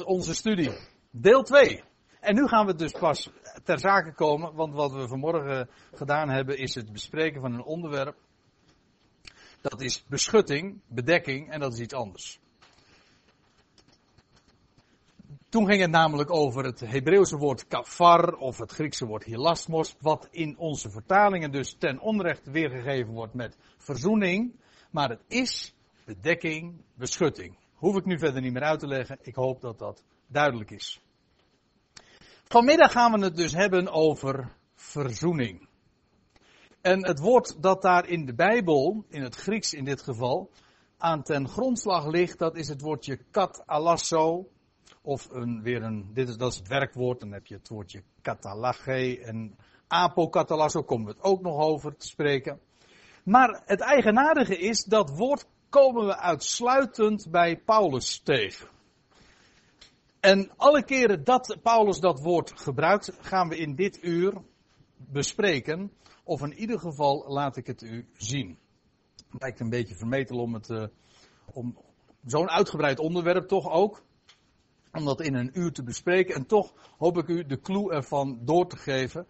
onze studie. Deel 2. En nu gaan we dus pas ter zake komen, want wat we vanmorgen gedaan hebben is het bespreken van een onderwerp. Dat is beschutting, bedekking en dat is iets anders. Toen ging het namelijk over het Hebreeuwse woord kafar of het Griekse woord hilasmos, wat in onze vertalingen dus ten onrecht weergegeven wordt met verzoening. Maar het is bedekking, beschutting. Hoef ik nu verder niet meer uit te leggen. Ik hoop dat dat duidelijk is. Vanmiddag gaan we het dus hebben over verzoening. En het woord dat daar in de Bijbel, in het Grieks in dit geval, aan ten grondslag ligt, dat is het woordje kat alasso. Of een, weer een, dit is, dat is het werkwoord, dan heb je het woordje katalage en apokatalasso, komen we het ook nog over te spreken. Maar het eigenaardige is, dat woord komen we uitsluitend bij Paulus tegen. En alle keren dat Paulus dat woord gebruikt, gaan we in dit uur bespreken. Of in ieder geval laat ik het u zien. Het lijkt een beetje vermetel om het, uh, om zo'n uitgebreid onderwerp toch ook, om dat in een uur te bespreken. En toch hoop ik u de clue ervan door te geven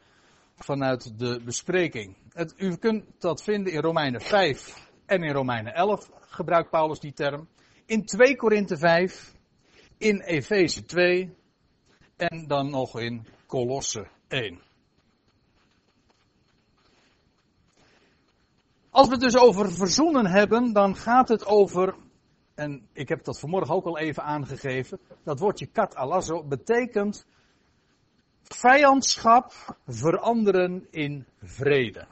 vanuit de bespreking. Het, u kunt dat vinden in Romeinen 5 en in Romeinen 11 gebruikt Paulus die term. In 2 Korinthe 5, in Efeze 2 en dan nog in Kolosse 1. Als we het dus over verzoenen hebben, dan gaat het over, en ik heb dat vanmorgen ook al even aangegeven, dat woordje kat alazo betekent vijandschap veranderen in vrede.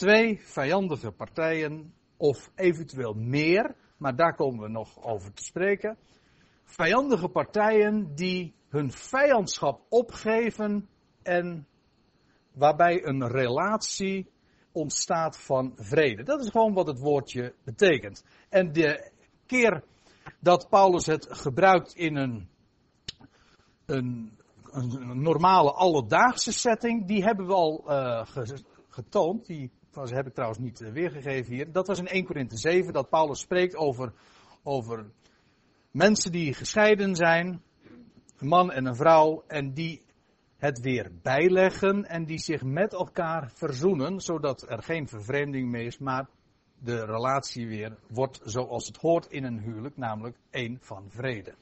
Twee vijandige partijen, of eventueel meer, maar daar komen we nog over te spreken. Vijandige partijen die hun vijandschap opgeven en waarbij een relatie ontstaat van vrede. Dat is gewoon wat het woordje betekent. En de keer dat Paulus het gebruikt in een, een, een normale alledaagse setting, die hebben we al uh, getoond. Die heb ik trouwens niet uh, weergegeven hier. Dat was in 1 Korinthe 7, dat Paulus spreekt over, over mensen die gescheiden zijn, een man en een vrouw, en die het weer bijleggen en die zich met elkaar verzoenen, zodat er geen vervreemding meer is, maar de relatie weer wordt zoals het hoort in een huwelijk, namelijk één van vrede.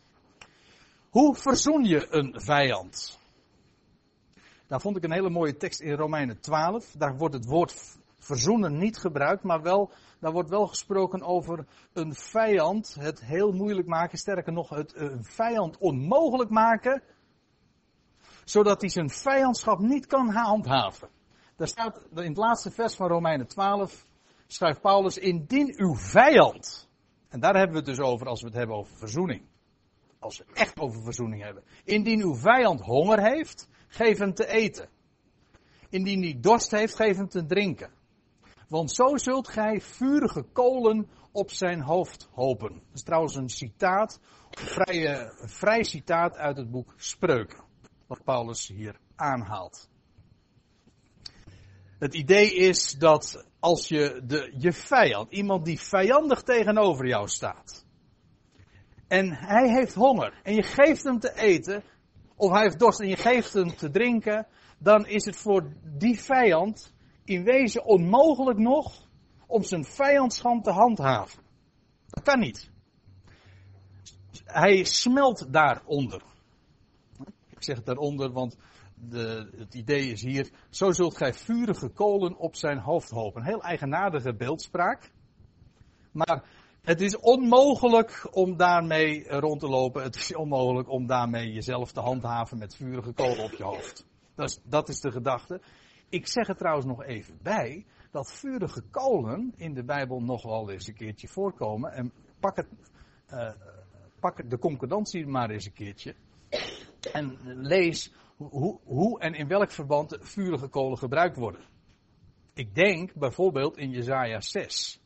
Hoe verzoen je een vijand? Daar vond ik een hele mooie tekst in Romeinen 12. Daar wordt het woord verzoenen niet gebruikt, maar wel, daar wordt wel gesproken over een vijand het heel moeilijk maken, sterker nog, het een vijand onmogelijk maken zodat hij zijn vijandschap niet kan handhaven. Daar staat in het laatste vers van Romeinen 12, schrijft Paulus, indien uw vijand, en daar hebben we het dus over als we het hebben over verzoening. Als we echt over verzoening hebben. Indien uw vijand honger heeft, geef hem te eten. Indien hij dorst heeft, geef hem te drinken. Want zo zult gij vurige kolen op zijn hoofd hopen. Dat is trouwens een citaat, een vrij, vrij citaat uit het boek Spreuken wat Paulus hier aanhaalt. Het idee is dat als je de, je vijand, iemand die vijandig tegenover jou staat, en hij heeft honger en je geeft hem te eten, of hij heeft dorst en je geeft hem te drinken, dan is het voor die vijand in wezen onmogelijk nog om zijn vijandschap te handhaven. Dat kan niet. Hij smelt daaronder. Ik zeg daaronder, want de, het idee is hier, zo zult gij vurige kolen op zijn hoofd hopen. Heel eigenaardige beeldspraak. Maar het is onmogelijk om daarmee rond te lopen. Het is onmogelijk om daarmee jezelf te handhaven met vurige kolen op je hoofd. Dat is, dat is de gedachte. Ik zeg er trouwens nog even bij dat vurige kolen in de Bijbel nog wel eens een keertje voorkomen. En pak, het, uh, pak de concordantie maar eens een keertje. En lees hoe, hoe en in welk verband vurige kolen gebruikt worden. Ik denk bijvoorbeeld in Jezaja 6.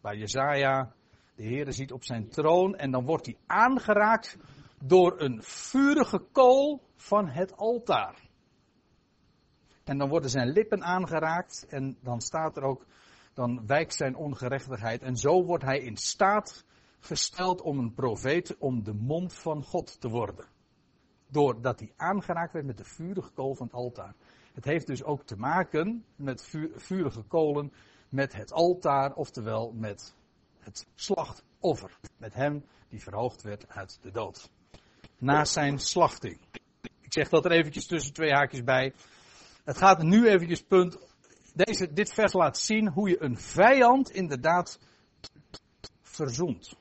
Waar Jezaja de Heer ziet op zijn troon en dan wordt hij aangeraakt door een vurige kool van het altaar. En dan worden zijn lippen aangeraakt en dan staat er ook, dan wijkt zijn ongerechtigheid en zo wordt hij in staat gesteld om een profeet om de mond van God te worden. Doordat hij aangeraakt werd met de vurige kool van het altaar. Het heeft dus ook te maken met vurige kolen, met het altaar, oftewel met het slachtoffer. Met hem die verhoogd werd uit de dood. Na zijn slachting. Ik zeg dat er eventjes tussen twee haakjes bij. Het gaat nu eventjes punt. Deze, dit vers laat zien hoe je een vijand inderdaad verzoent.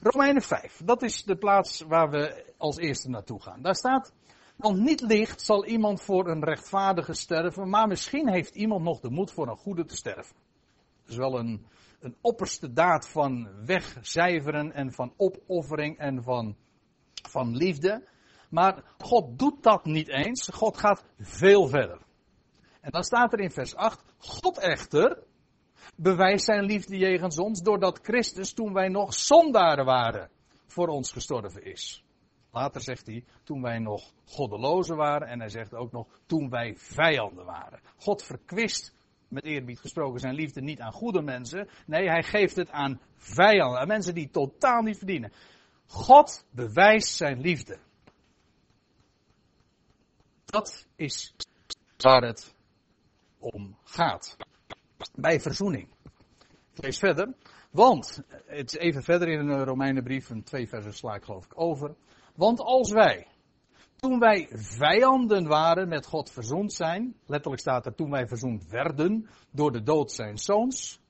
Romeinen 5, dat is de plaats waar we als eerste naartoe gaan. Daar staat, want niet licht zal iemand voor een rechtvaardige sterven, maar misschien heeft iemand nog de moed voor een goede te sterven. Dat is wel een, een opperste daad van wegcijferen en van opoffering en van, van liefde. Maar God doet dat niet eens. God gaat veel verder. En dan staat er in vers 8, God echter bewijst zijn liefde jegens ons doordat Christus toen wij nog zondaren waren voor ons gestorven is. Later zegt hij, toen wij nog goddelozen waren en hij zegt ook nog, toen wij vijanden waren. God verkwist, met eerbied gesproken, zijn liefde niet aan goede mensen. Nee, hij geeft het aan vijanden, aan mensen die totaal niet verdienen. God bewijst zijn liefde. Dat is waar het om gaat. Bij verzoening. Ik lees verder. Want, het is even verder in de Romeinenbrief, een twee versen sla ik geloof ik over. Want als wij, toen wij vijanden waren met God verzoend zijn, letterlijk staat er toen wij verzoend werden door de dood zijn zoons,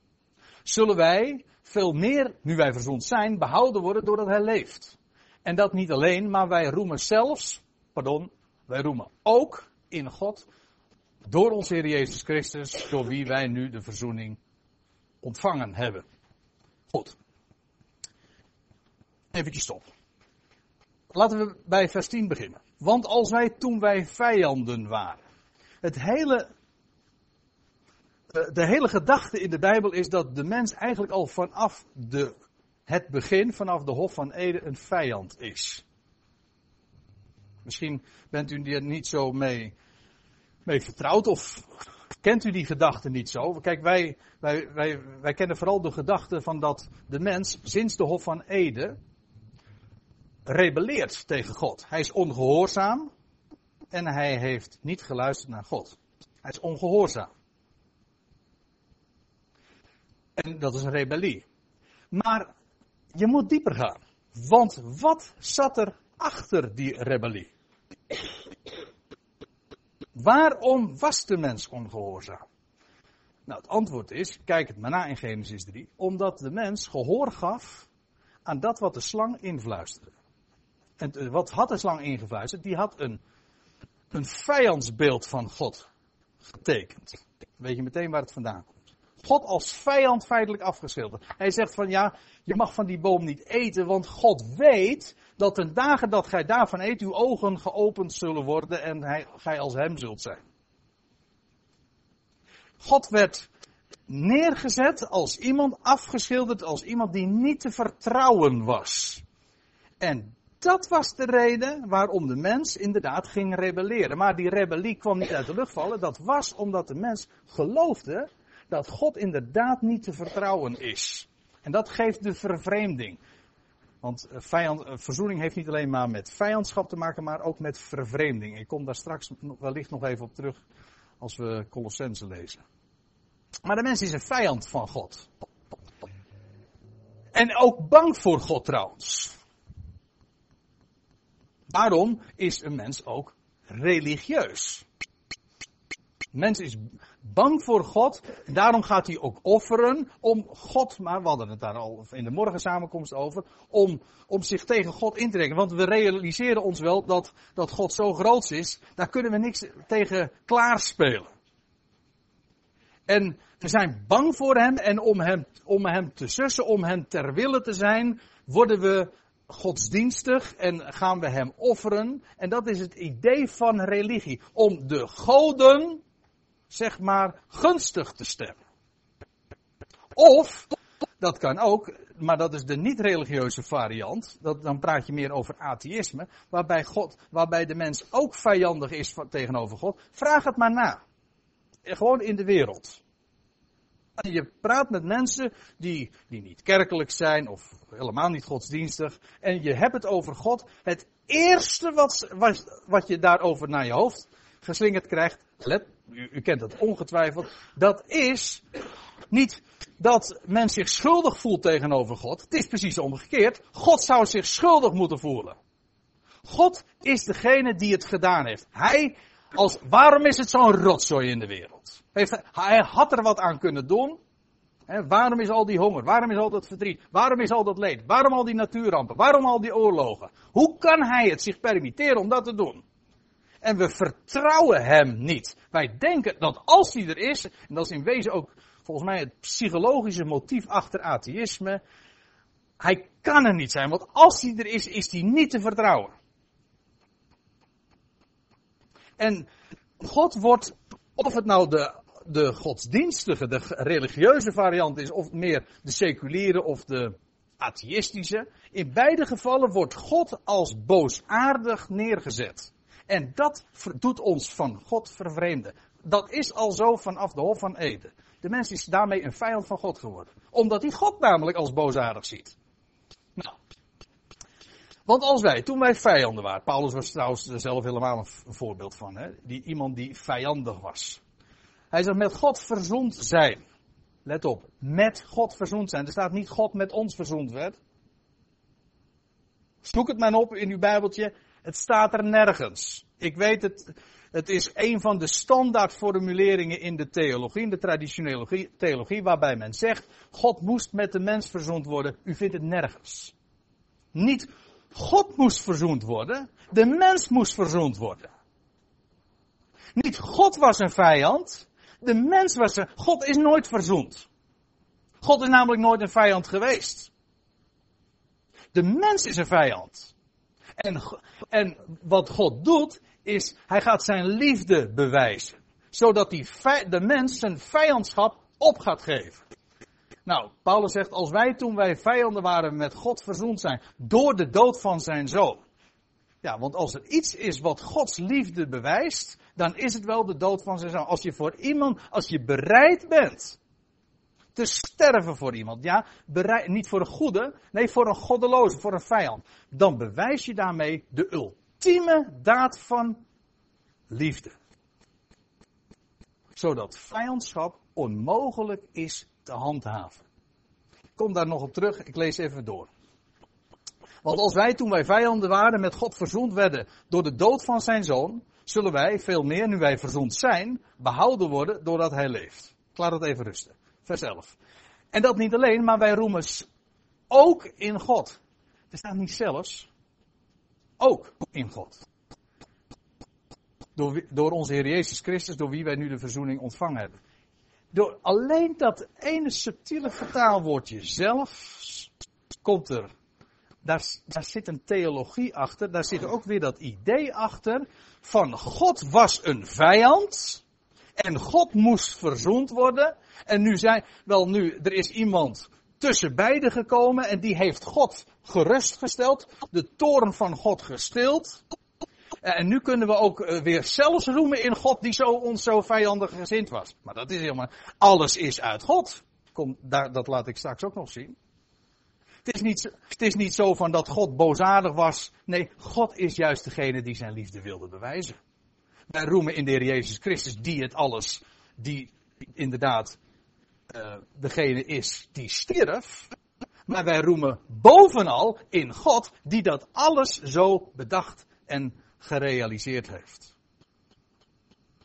zullen wij veel meer, nu wij verzoend zijn, behouden worden doordat hij leeft. En dat niet alleen, maar wij roemen zelfs, pardon, wij roemen ook in God door onze Heer Jezus Christus, door wie wij nu de verzoening ontvangen hebben. Goed. Even stop. Laten we bij vers 10 beginnen. Want als wij toen wij vijanden waren. Het hele, de hele gedachte in de Bijbel is dat de mens eigenlijk al vanaf de, het begin, vanaf de Hof van Eden, een vijand is. Misschien bent u er niet zo mee, mee vertrouwd of kent u die gedachte niet zo. Kijk, wij, wij, wij, wij kennen vooral de gedachte van dat de mens sinds de Hof van Eden rebelleert tegen God. Hij is ongehoorzaam en hij heeft niet geluisterd naar God. Hij is ongehoorzaam. En dat is een rebellie. Maar je moet dieper gaan. Want wat zat er achter die rebellie? Waarom was de mens ongehoorzaam? Nou, het antwoord is, kijk het maar na in Genesis 3, omdat de mens gehoor gaf aan dat wat de slang influisterde. En wat had de slang ingefluisterd? Die had een, een vijandsbeeld van God getekend. Weet je meteen waar het vandaan komt. God als vijand feitelijk afgeschilderd. Hij zegt van ja, je mag van die boom niet eten, want God weet dat ten dagen dat gij daarvan eet, uw ogen geopend zullen worden en hij, gij als hem zult zijn. God werd neergezet als iemand, afgeschilderd als iemand die niet te vertrouwen was. En dat was de reden waarom de mens inderdaad ging rebelleren. Maar die rebellie kwam niet uit de lucht vallen. Dat was omdat de mens geloofde dat God inderdaad niet te vertrouwen is. En dat geeft de vervreemding. Want eh, vijand, eh, verzoening heeft niet alleen maar met vijandschap te maken, maar ook met vervreemding. Ik kom daar straks wellicht nog even op terug als we Colossense lezen. Maar de mens is een vijand van God. En ook bang voor God trouwens. Daarom is een mens ook religieus. Mens is bang voor God. En daarom gaat hij ook offeren om God, maar we hadden het daar al in de morgensamenkomst over, om, om zich tegen God in te trekken. Want we realiseren ons wel dat, dat God zo groot is, daar kunnen we niks tegen klaarspelen. En we zijn bang voor hem en om hem, om hem te sussen, om hem ter wille te zijn, worden we godsdienstig en gaan we hem offeren. En dat is het idee van religie. Om de goden, zeg maar, gunstig te stemmen. Of, dat kan ook, maar dat is de niet-religieuze variant. Dat, dan praat je meer over atheïsme. Waarbij, God, waarbij de mens ook vijandig is tegenover God. Vraag het maar na. Gewoon in de wereld. Je praat met mensen die, die niet kerkelijk zijn of helemaal niet godsdienstig. En je hebt het over God. Het eerste wat, wat, wat je daarover naar je hoofd geslingerd krijgt. Let, u, kent het ongetwijfeld. Dat is niet dat men zich schuldig voelt tegenover God. Het is precies omgekeerd. God zou zich schuldig moeten voelen. God is degene die het gedaan heeft. Hij, als, waarom is het zo'n rotzooi in de wereld? Heeft, hij had er wat aan kunnen doen. Waarom is al die honger? Waarom is al dat verdriet? Waarom is al dat leed? Waarom al die natuurrampen? Waarom al die oorlogen? Hoe kan hij het zich permitteren om dat te doen? En we vertrouwen hem niet. Wij denken dat als hij er is, en dat is in wezen ook volgens mij het psychologische motief achter atheïsme. Hij kan er niet zijn, want als hij er is, is hij niet te vertrouwen. En God wordt, of het nou de, de godsdienstige, de religieuze variant is, of meer de seculiere of de atheïstische. In beide gevallen wordt God als boosaardig neergezet. En dat doet ons van God vervreemden. Dat is al zo vanaf de Hof van Eden. De mens is daarmee een vijand van God geworden. Omdat hij God namelijk als boosaardig ziet. Nou. Want als wij, toen wij vijanden waren, Paulus was trouwens zelf helemaal een voorbeeld van, hè? Die, iemand die vijandig was. Hij zegt met God verzoend zijn. Let op, met God verzoend zijn. Er staat niet God met ons verzoend werd. Zoek het maar op in uw Bijbeltje. Het staat er nergens. Ik weet het, het is een van de standaardformuleringen in de theologie, in de traditionele theologie, waarbij men zegt, God moest met de mens verzoend worden. U vindt het nergens. Niet God moest verzoend worden, de mens moest verzoend worden. Niet God was een vijand, de mens was een, God is nooit verzoend. God is namelijk nooit een vijand geweest. De mens is een vijand. En, en wat God doet, is, hij gaat zijn liefde bewijzen. Zodat die, de mens zijn vijandschap op gaat geven. Nou, Paulus zegt, als wij toen wij vijanden waren met God verzoend zijn, door de dood van zijn zoon. Ja, want als er iets is wat Gods liefde bewijst, dan is het wel de dood van zijn zoon. Als je voor iemand, als je bereid bent te sterven voor iemand, ja, niet voor een goede, nee, voor een goddeloze, voor een vijand, dan bewijs je daarmee de ultieme ultieme daad van liefde. Zodat vijandschap onmogelijk is te handhaven. Ik kom daar nog op terug, ik lees even door. Want als wij toen wij vijanden waren met God verzoend werden door de dood van zijn zoon, zullen wij, veel meer nu wij verzoend zijn, behouden worden doordat hij leeft. Ik laat het even rusten. Vers 11. En dat niet alleen, maar wij roemen ook in God. Er staat niet zelfs, ook in God. Door, door onze Heer Jezus Christus, door wie wij nu de verzoening ontvangen hebben. Door alleen dat ene subtiele vertaalwoordje zelf komt er. Daar, daar zit een theologie achter. Daar zit ook weer dat idee achter. Van God was een vijand. En God moest verzoend worden. En nu zijn, wel nu, er is iemand tussen beiden gekomen en die heeft God gerustgesteld, de toren van God gestild. En nu kunnen we ook eh, weer zelfs roemen in God die zo, ons zo vijandig gezind was. Maar dat is helemaal, alles is uit God. Kom, daar, dat laat ik straks ook nog zien. Het is, niet, het is niet zo van dat God boosaardig was. Nee, God is juist degene die zijn liefde wilde bewijzen. Wij roemen in de Heer Jezus Christus die het alles, die inderdaad uh, degene is die stierf. Maar wij roemen bovenal in God die dat alles zo bedacht en gerealiseerd heeft.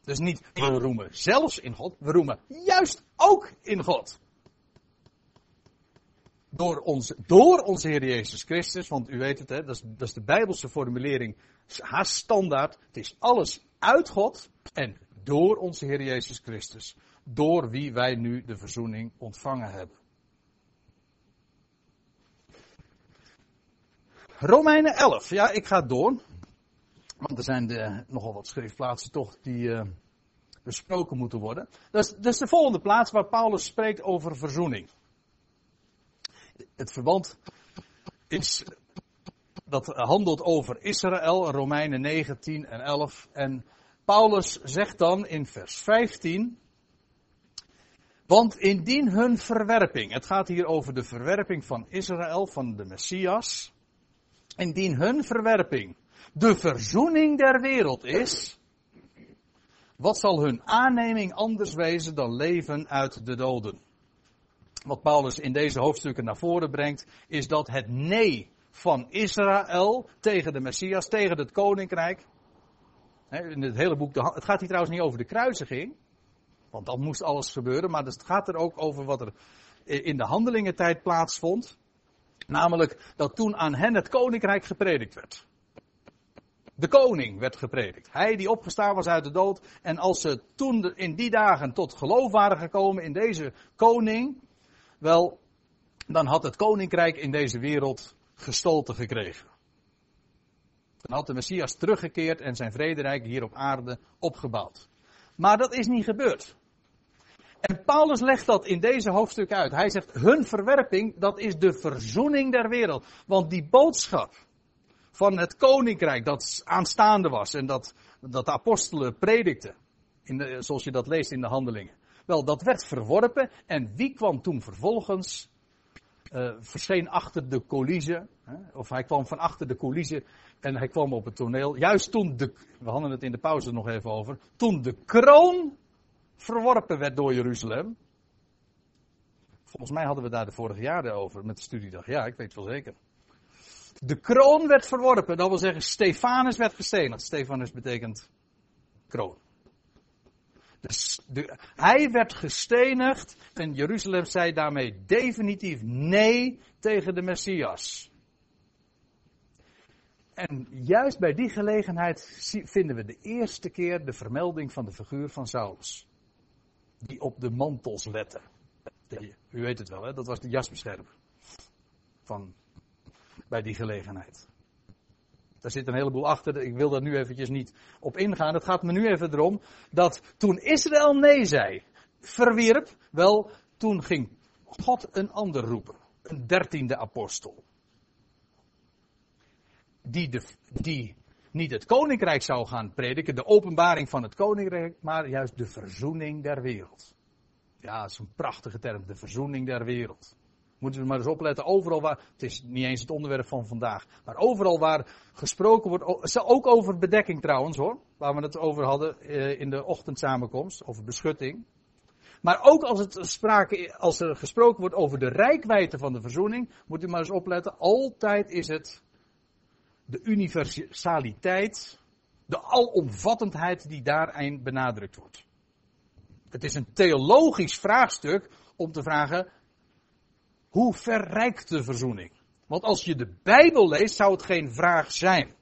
Dus niet we roemen zelfs in God, we roemen juist ook in God. Door, ons, door onze Heer Jezus Christus, want u weet het, hè, dat, is, dat is de Bijbelse formulering, haast standaard. Het is alles uit God en door onze Heer Jezus Christus door wie wij nu de verzoening ontvangen hebben. Romeinen 11, ja, ik ga door. Want er zijn de, nogal wat schriftplaatsen toch die uh, besproken moeten worden. Dat is de volgende plaats waar Paulus spreekt over verzoening. Het verband is, dat handelt over Israël, Romeinen 9, 10 en 11. En Paulus zegt dan in vers 15, Want indien hun verwerping, het gaat hier over de verwerping van Israël, van de Messias. Indien hun verwerping de verzoening der wereld is, wat zal hun aanneming anders wezen dan leven uit de doden? Wat Paulus in deze hoofdstukken naar voren brengt, is dat het nee van Israël tegen de Messias, tegen het koninkrijk. In het hele boek, het gaat hier trouwens niet over de kruisiging, want dan moest alles gebeuren, maar het gaat er ook over wat er in de handelingentijd plaatsvond. Namelijk dat toen aan hen het koninkrijk gepredikt werd. De koning werd gepredikt. Hij die opgestaan was uit de dood. En als ze toen in die dagen tot geloof waren gekomen in deze koning. Wel, dan had het koninkrijk in deze wereld gestolte gekregen. Dan had de Messias teruggekeerd en zijn vrederijk hier op aarde opgebouwd. Maar dat is niet gebeurd. En Paulus legt dat in deze hoofdstuk uit. Hij zegt, hun verwerping, dat is de verzoening der wereld. Want die boodschap van het koninkrijk dat aanstaande was en dat, dat de apostelen predikten, in zoals je dat leest in de handelingen. Wel, dat werd verworpen en wie kwam toen vervolgens? Uh, verscheen achter de coulissen, of hij kwam van achter de coulissen en hij kwam op het toneel. Juist toen de, we hadden het in de pauze nog even over, toen de kroon verworpen werd door Jeruzalem. Volgens mij hadden we daar de vorige jaren over met de studiedag. Ja, ik weet het wel zeker. De kroon werd verworpen, dat wil zeggen Stefanus werd gestenigd. Stefanus betekent kroon. Hij werd gestenigd en Jeruzalem zei daarmee definitief nee tegen de Messias. En juist bij die gelegenheid vinden we de eerste keer de vermelding van de figuur van Saulus. Die op de mantels lette. U weet het wel, hè? dat was de jasbeschermer. Van bij die gelegenheid. Daar zit een heleboel achter. Ik wil daar nu eventjes niet op ingaan. Het gaat me nu even erom dat toen Israël nee zei, verwierp, wel, toen ging God een ander roepen. Een dertiende apostel. Die, die niet het koninkrijk zou gaan prediken, de openbaring van het koninkrijk, maar juist de verzoening der wereld. Ja, dat is een prachtige term, de verzoening der wereld. Moeten we maar eens opletten, overal waar, het is niet eens het onderwerp van vandaag, maar overal waar gesproken wordt, ook over bedekking trouwens hoor, waar we het over hadden eh, in de ochtendsamenkomst, over beschutting. Maar ook als, het sprake, als er gesproken wordt over de rijkwijde van de verzoening, moet u maar eens opletten, altijd is het de universaliteit, de alomvattendheid die daarin benadrukt wordt. Het is een theologisch vraagstuk om te vragen, hoe verrijkt de verzoening? Want als je de Bijbel leest, zou het geen vraag zijn.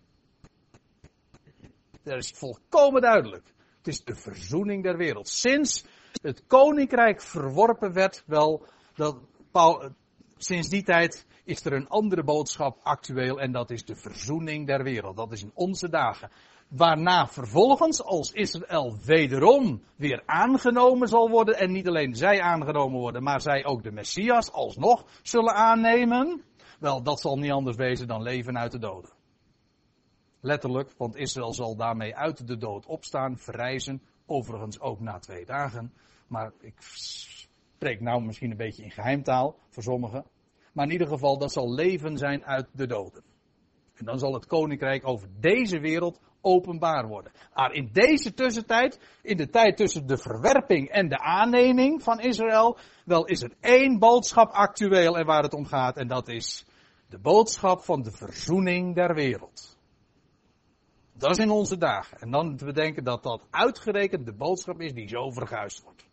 Dat is volkomen duidelijk. Het is de verzoening der wereld. Sinds het koninkrijk verworpen werd, wel, dat Paul, sinds die tijd is er een andere boodschap actueel en dat is de verzoening der wereld. Dat is in onze dagen. Waarna vervolgens, als Israël wederom weer aangenomen zal worden, en niet alleen zij aangenomen worden, maar zij ook de Messias alsnog zullen aannemen, wel, dat zal niet anders wezen dan leven uit de doden. Letterlijk, want Israël zal daarmee uit de dood opstaan, verrijzen, overigens ook na twee dagen. Maar ik spreek nou misschien een beetje in geheimtaal voor sommigen. Maar in ieder geval, dat zal leven zijn uit de doden. En dan zal het koninkrijk over deze wereld openbaar worden. Maar in deze tussentijd, in de tijd tussen de verwerping en de aanneming van Israël, wel is er één boodschap actueel en waar het om gaat. En dat is de boodschap van de verzoening der wereld. Dat is in onze dagen. En dan te bedenken dat dat uitgerekend de boodschap is die zo verguisd wordt.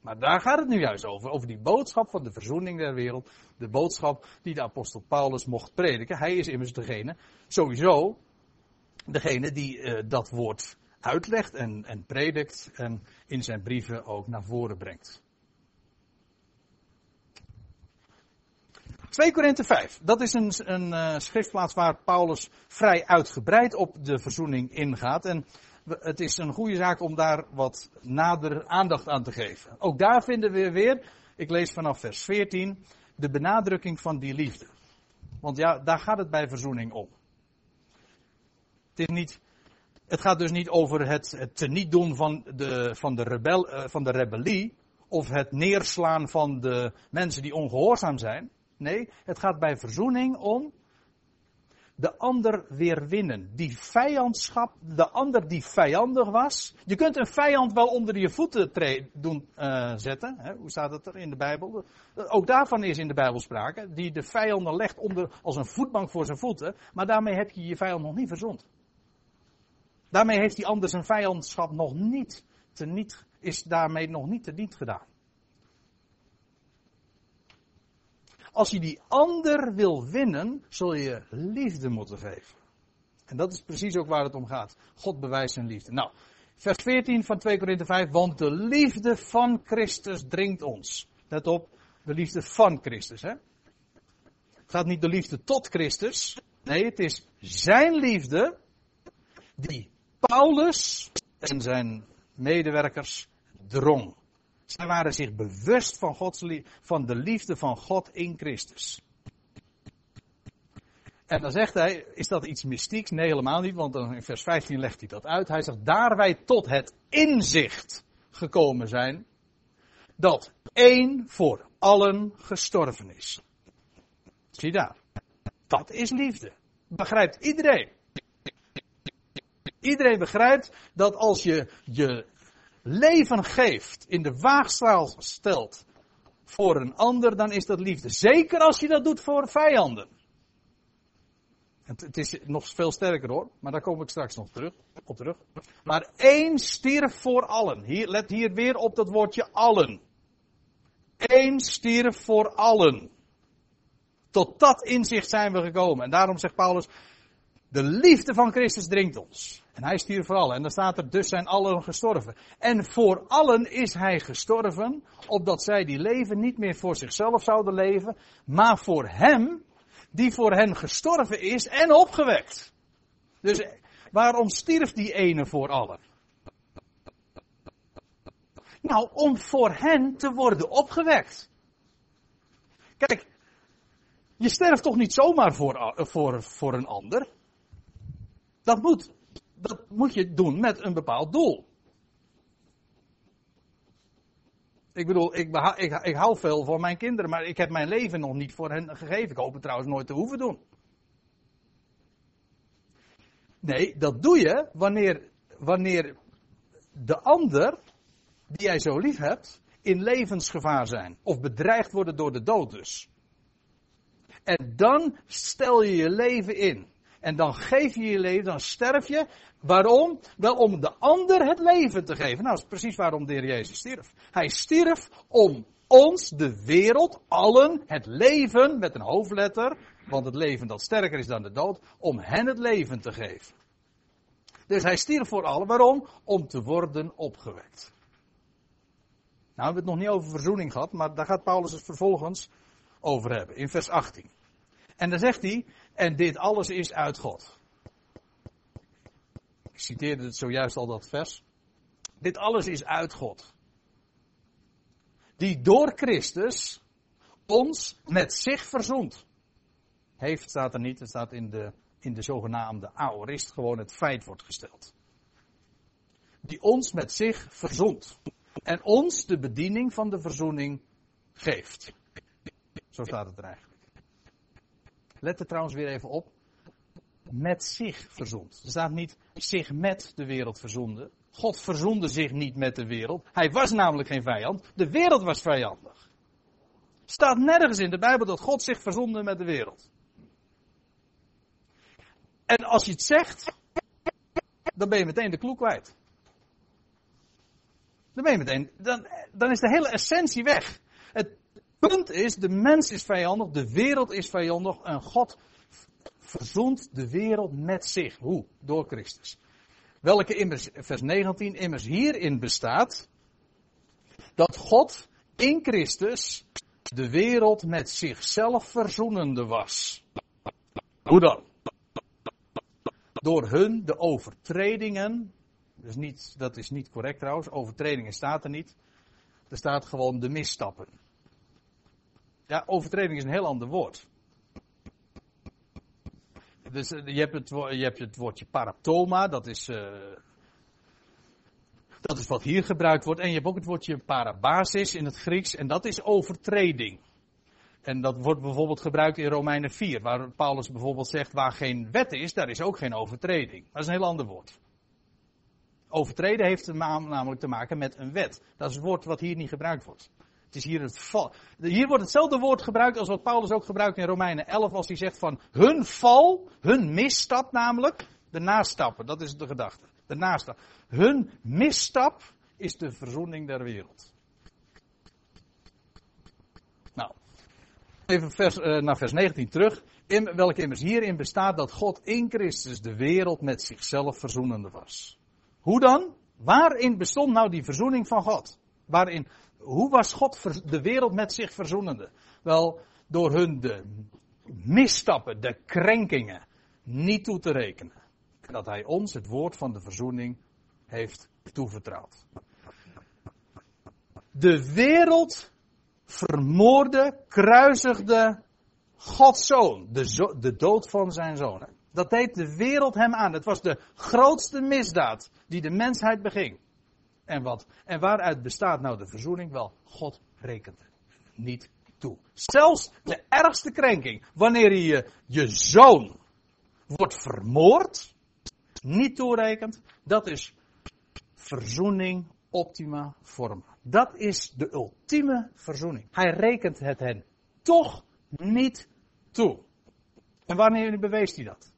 Maar daar gaat het nu juist over. Over die boodschap van de verzoening der wereld. De boodschap die de apostel Paulus mocht prediken. Hij is immers degene, sowieso, degene die uh, dat woord uitlegt en, en predikt. En in zijn brieven ook naar voren brengt. 2 Korinthe 5. Dat is een, een uh, schriftplaats waar Paulus vrij uitgebreid op de verzoening ingaat. En het is een goede zaak om daar wat nader aandacht aan te geven. Ook daar vinden we weer, ik lees vanaf vers 14, de benadrukking van die liefde. Want ja, daar gaat het bij verzoening om. Is niet, het gaat dus niet over het, het niet doen van de, van, de rebel, eh, van de rebellie, of het neerslaan van de mensen die ongehoorzaam zijn. Nee, het gaat bij verzoening om de ander weer winnen. Die vijandschap, de ander die vijandig was. Je kunt een vijand wel onder je voeten doen uh, zetten. Hè? Hoe staat het er in de Bijbel? Ook daarvan is in de Bijbel sprake. Die de vijanden legt onder, als een voetbank voor zijn voeten. Maar daarmee heb je je vijand nog niet verzond. Daarmee heeft die ander zijn vijandschap nog niet, te niet is daarmee nog niet te niet gedaan. Als je die ander wil winnen, zul je liefde moeten geven. En dat is precies ook waar het om gaat. God bewijst zijn liefde. Nou, vers 14 van 2 Korinthe 5. Want de liefde van Christus dringt ons. Let op, de liefde van Christus. Hè? Het gaat niet de liefde tot Christus. Nee, het is zijn liefde die Paulus en zijn medewerkers drong. Zij waren zich bewust van, Gods van de liefde van God in Christus. En dan zegt hij, is dat iets mystieks? Nee, helemaal niet, want in vers 15 legt hij dat uit. Hij zegt, daar wij tot het inzicht gekomen zijn, dat één voor allen gestorven is. Zie daar. Dat is liefde. Begrijpt iedereen. Iedereen begrijpt dat als je je leven geeft, in de waagstraal stelt voor een ander, dan is dat liefde. Zeker als je dat doet voor vijanden. Het, is nog veel sterker hoor, maar daar kom ik straks nog terug, op terug. Maar één stierf voor allen. Hier, let hier weer op dat woordje allen. Eén stierf voor allen. Tot dat inzicht zijn we gekomen. En daarom zegt Paulus, de liefde van Christus dringt ons. En hij stierf voor allen. En dan staat er, dus zijn allen gestorven. En voor allen is hij gestorven, opdat zij die leven niet meer voor zichzelf zouden leven, maar voor hem, die voor hen gestorven is en opgewekt. Dus waarom stierf die ene voor allen? Nou, om voor hen te worden opgewekt. Kijk, je sterft toch niet zomaar voor, voor, voor een ander? Dat moet, dat moet je doen met een bepaald doel. Ik bedoel, ik, ik, ik hou veel van mijn kinderen, maar ik heb mijn leven nog niet voor hen gegeven. Ik hoop het trouwens nooit te hoeven doen. Nee, dat doe je wanneer, wanneer de ander, die jij zo lief hebt, in levensgevaar zijn. Of bedreigd worden door de dood dus. En dan stel je je leven in. En dan geef je je leven, dan sterf je. Waarom? Wel om de ander het leven te geven. Nou, dat is precies waarom de Heer Jezus stierf. Hij stierf om ons, de wereld, allen, het leven met een hoofdletter. Want het leven dat sterker is dan de dood. Om hen het leven te geven. Dus hij stierf voor allen. Waarom? Om te worden opgewekt. Nou, we hebben het nog niet over verzoening gehad, maar daar gaat Paulus het vervolgens over hebben. In vers 18. En dan zegt hij, en dit alles is uit God. Ik citeerde het zojuist al dat vers. Dit alles is uit God. Die door Christus ons met zich verzoent. Heeft staat er niet, het staat in de, in de zogenaamde aorist gewoon het feit wordt gesteld. Die ons met zich verzoent. En ons de bediening van de verzoening geeft. Zo staat het er eigenlijk. Let er trouwens weer even op. Met zich verzond. Er staat niet zich met de wereld verzonden. God verzoende zich niet met de wereld. Hij was namelijk geen vijand. De wereld was vijandig. Staat nergens in de Bijbel dat God zich verzonde met de wereld. En als je het zegt, dan ben je meteen de kloek kwijt. Dan ben je meteen, dan, dan is de hele essentie weg. Punt is, de mens is vijandig, de wereld is vijandig en God verzoent de wereld met zich. Hoe? Door Christus. Welke immers, vers 19, immers hierin bestaat dat God in Christus de wereld met zichzelf verzoenende was. Hoe dan? Door hun de overtredingen, dus niet, dat is niet correct trouwens, overtredingen staat er niet. Er staat gewoon de misstappen. Ja, overtreding is een heel ander woord. Dus eh, je hebt het, je hebt het woordje paraptoma, dat is. Uh, Dat is wat hier gebruikt wordt. En je hebt ook het woordje parabasis in het Grieks. En dat is overtreding. En dat wordt bijvoorbeeld gebruikt in Romeinen 4. Waar Paulus bijvoorbeeld zegt waar geen wet is, daar is ook geen overtreding. Dat is een heel ander woord. Overtreden heeft namelijk te maken met een wet. Dat is het woord wat hier niet gebruikt wordt. Het is hier het val. Hier wordt hetzelfde woord gebruikt als wat Paulus ook gebruikt in Romeinen 11 als hij zegt van hun val, hun misstap namelijk, de nastappen, dat is de gedachte. De nastap. Hun misstap is de verzoening der wereld. Nou, even vers, uh, naar vers 19 terug. In, welke immers hierin bestaat dat God in Christus de wereld met zichzelf verzoenende was. Hoe dan? Waarin bestond nou die verzoening van God? Waarin, hoe was God de wereld met zich verzoenende? Wel, door hun de misstappen, de krenkingen, niet toe te rekenen. Dat hij ons het woord van de verzoening heeft toevertrouwd. De wereld vermoorde, kruisigde Gods zoon, de, de dood van zijn zoon. Dat deed de wereld hem aan. Het was de grootste misdaad die de mensheid beging. En wat? En waaruit bestaat nou de verzoening? Wel, God rekent niet toe. Zelfs de ergste krenking, wanneer je je zoon wordt vermoord, niet toerekent, dat is verzoening optima forma. Dat is de ultieme verzoening. Hij rekent het hen toch niet toe. En wanneer bewees hij dat?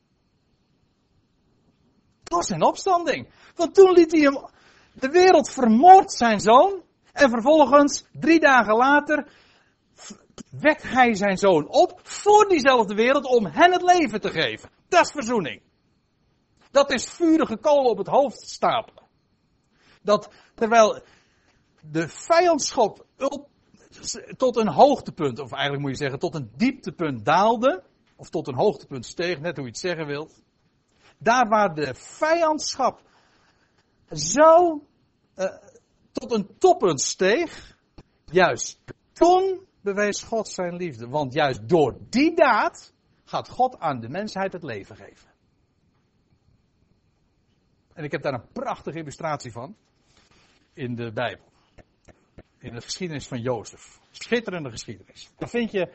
was zijn opstanding. Want toen liet hij hem de wereld vermoord zijn zoon. En vervolgens, drie dagen later, wekt hij zijn zoon op voor diezelfde wereld om hen het leven te geven. Dat is verzoening. Dat is vurige kolen op het hoofd stapelen. Dat terwijl de vijandschap tot een hoogtepunt, of eigenlijk moet je zeggen tot een dieptepunt daalde, of tot een hoogtepunt steeg, net hoe je het zeggen wilt. Daar waar de vijandschap zo uh, tot een toppunt steeg, juist toen bewees God zijn liefde. Want juist door die daad gaat God aan de mensheid het leven geven. En ik heb daar een prachtige illustratie van in de Bijbel. In de geschiedenis van Jozef. Schitterende geschiedenis. Dan vind je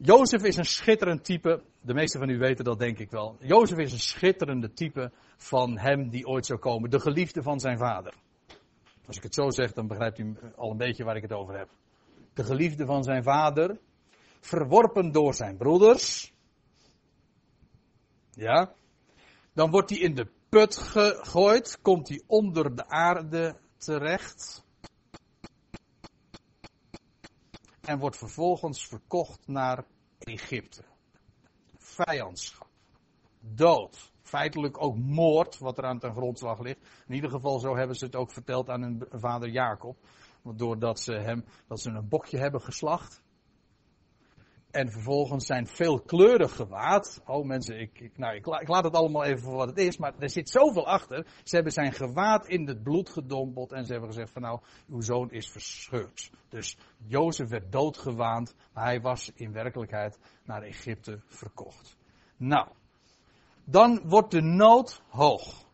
Jozef is een schitterend type. De meesten van u weten dat denk ik wel. Jozef is een schitterende type van hem die ooit zou komen. De geliefde van zijn vader. Als ik het zo zeg, dan begrijpt u al een beetje waar ik het over heb. De geliefde van zijn vader. Verworpen door zijn broeders. Ja. Dan wordt hij in de put gegooid. Komt hij onder de aarde terecht. En wordt vervolgens verkocht naar Egypte. Vijandschap. Dood. Feitelijk ook moord, wat er aan ten grondslag ligt. In ieder geval zo hebben ze het ook verteld aan hun vader Jacob. Doordat ze hem, dat ze een bokje hebben geslacht. En vervolgens zijn veelkleurig gewaad. Oh mensen, ik, ik, nou, ik, ik, laat het allemaal even voor wat het is. Maar er zit zoveel achter. Ze hebben zijn gewaad in het bloed gedompeld. En ze hebben gezegd van nou, uw zoon is verscheurd. Dus Jozef werd doodgewaand. Maar hij was in werkelijkheid naar Egypte verkocht. Nou, dan wordt de nood hoog.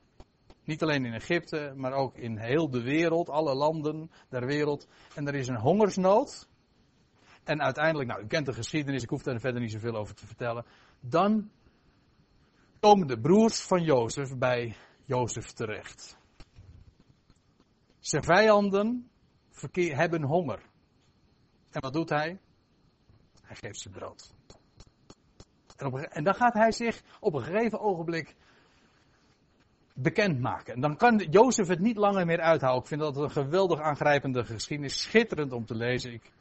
Niet alleen in Egypte, maar ook in heel de wereld, alle landen der wereld. En er is een hongersnood. En uiteindelijk, nou, u kent de geschiedenis, ik hoef daar verder niet zoveel over te vertellen. Dan komen de broers van Jozef bij Jozef terecht. Zijn vijanden hebben honger. En wat doet hij? Hij geeft ze brood. En, en, dan gaat hij zich op een gegeven ogenblik bekendmaken. En dan kan Jozef het niet langer meer uithouden. Ik vind dat een geweldig aangrijpende geschiedenis. Schitterend om te lezen. Ik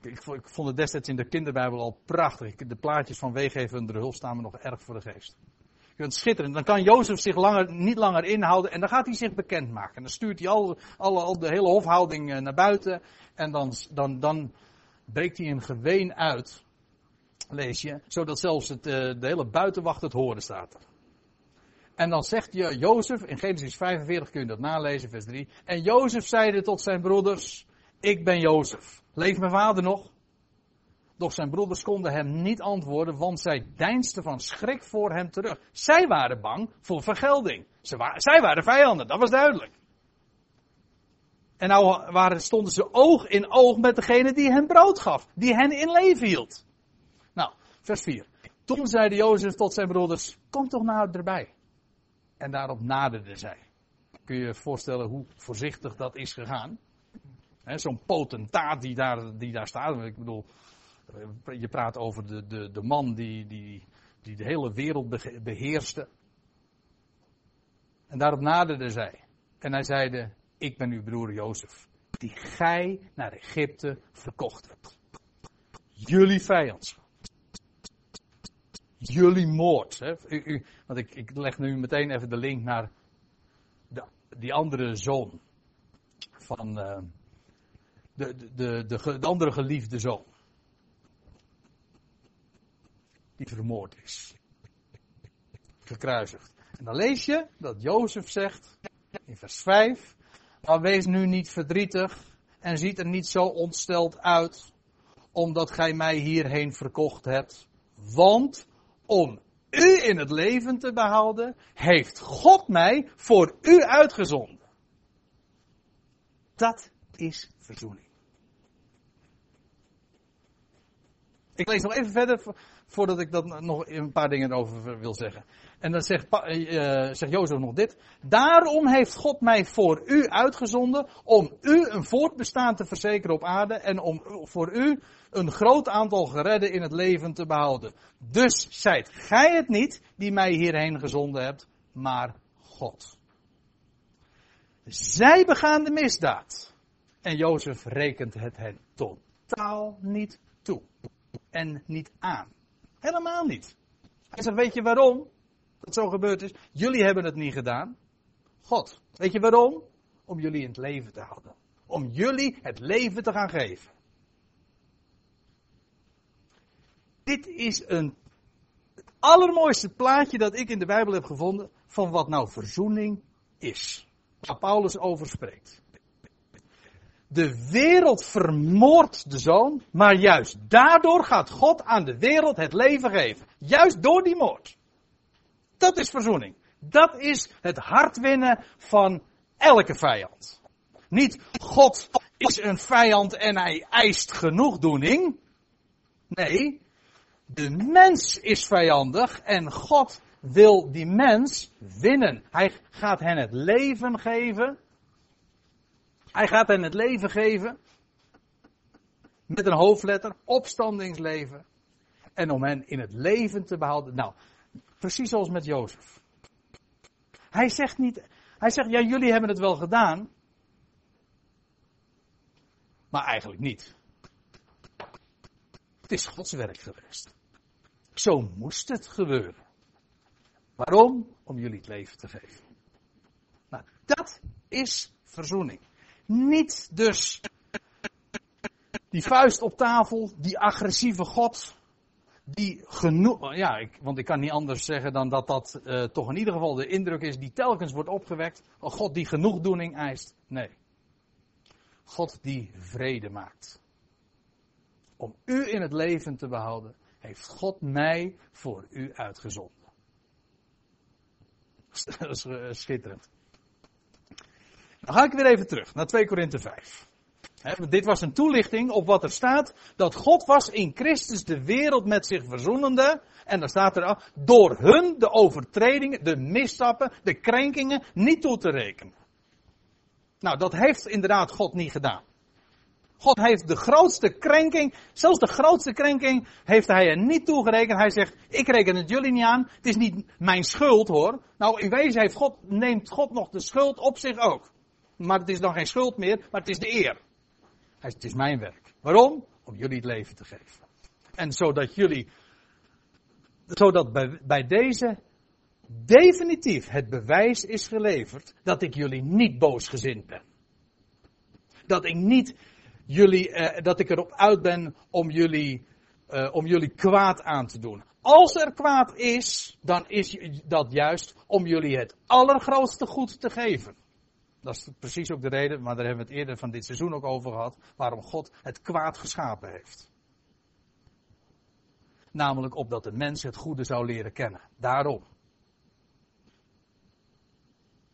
ik, ik, vond het destijds in de kinderbijbel al prachtig. De plaatjes van weegever hulp staan me nog erg voor de geest. Je kunt schitterend. Dan kan Jozef zich langer, niet langer inhouden en dan gaat hij zich bekendmaken. En dan stuurt hij al de hele hofhouding eh, naar buiten. En dan, dan, dan breekt hij een geween uit, lees je, zodat zelfs het, eh, de hele buitenwacht het horen staat er. En dan zegt je, Jozef, in Genesis 45 kun je dat nalezen, vers 3. En Jozef zeide tot zijn broeders, ik ben Jozef. Leeft mijn vader nog? Doch zijn broeders konden hem niet antwoorden, want zij deinsden van schrik voor hem terug. Zij waren bang voor vergelding. Zij waren vijanden, dat was duidelijk. En nou waren, stonden ze oog in oog met degene die hen brood gaf, die hen in leven hield. Nou, vers 4. Toen zeide Jozef tot zijn broeders, kom toch naderbij. En daarop naderde zij. Kun je je voorstellen hoe voorzichtig dat is gegaan? Zo'n potentaat die daar, die daar staat. Ik bedoel, eh, je praat over de, de, de man die, die, die de hele wereld beheerste. En daarop naderde zij. En hij zeide, ik ben uw broer Jozef, die gij naar Egypte verkocht hebt. Jullie vijandschap. Jullie moord. Hè? Want ik, ik leg nu meteen even de link naar die andere zoon. Van uh, de, de, de, de, de andere geliefde zoon. Die vermoord is. Gekruisigd. En dan lees je dat Jozef zegt in vers 5. Maar wees nu niet verdrietig en ziet er niet zo ontsteld uit, omdat gij mij hierheen verkocht hebt. Want om u in het leven te behouden, heeft God mij voor u uitgezonden. Dat is verzoening. Ik lees nog even verder voordat ik dat nog een paar dingen over wil zeggen. En dan zegt, uh, zegt Jozef nog dit. Daarom heeft God mij voor u uitgezonden om u een voortbestaan te verzekeren op aarde en om voor u een groot aantal geredden in het leven te behouden. Dus zijt gij het niet die mij hierheen gezonden hebt, maar God. Zij begaan de misdaad. En Jozef rekent het hen totaal niet toe. En niet aan. Helemaal niet. Hij zegt, weet je waarom dat zo gebeurd is? Jullie hebben het niet gedaan. God. Weet je waarom? Om jullie in het leven te houden. Om jullie het leven te gaan geven. Dit is een, het allermooiste plaatje dat ik in de Bijbel heb gevonden van wat nou verzoening is. Waar Paulus over spreekt. De wereld vermoordt de zoon, maar juist daardoor gaat God aan de wereld het leven geven. Juist door die moord. Dat is verzoening. Dat is het hart winnen van elke vijand. Niet God is een vijand en hij eist genoegdoening. Nee, de mens is vijandig en God wil die mens winnen. Hij gaat hen het leven geven hij gaat hen het leven geven. Met een hoofdletter, opstandingsleven. En om hen in het leven te behouden. Nou, precies zoals met Jozef. Hij zegt niet, hij zegt, ja, jullie hebben het wel gedaan. Maar eigenlijk niet. Het is Gods werk geweest. Zo moest het gebeuren. Waarom? Om jullie het leven te geven. Nou, dat is verzoening. Niet dus die vuist op tafel, die agressieve God, die genoeg, ja, ik, want ik kan niet anders zeggen dan dat dat uh, toch in ieder geval de indruk is die telkens wordt opgewekt. Een God die genoegdoening eist. Nee. God die vrede maakt. Om u in het leven te behouden, heeft God mij voor u uitgezonden. Uh, schitterend. Dan ga ik weer even terug naar 2 Korinthe 5. dit was een toelichting op wat er staat. Dat God was in Christus de wereld met zich verzoenende. En dan staat er door hun de overtredingen, de misstappen, de krenkingen niet toe te rekenen. Nou, dat heeft inderdaad God niet gedaan. God heeft de grootste krenking, zelfs de grootste krenking, heeft hij er niet toegerekend. Hij zegt, ik reken het jullie niet aan. Het is niet mijn schuld hoor. Nou, in wezen heeft God, neemt God nog de schuld op zich ook. Maar het is dan geen schuld meer, maar het is de eer. Het is mijn werk. Waarom? Om jullie het leven te geven. En zodat jullie, zodat bij, bij deze definitief het bewijs is geleverd dat ik jullie niet boosgezind ben. Dat ik niet jullie, eh, dat ik erop uit ben om jullie, eh, om jullie kwaad aan te doen. Als er kwaad is, dan is dat juist om jullie het allergrootste goed te geven. Dat is precies ook de reden, maar daar hebben we het eerder van dit seizoen ook over gehad, waarom God het kwaad geschapen heeft. Namelijk opdat de mens het goede zou leren kennen. Daarom.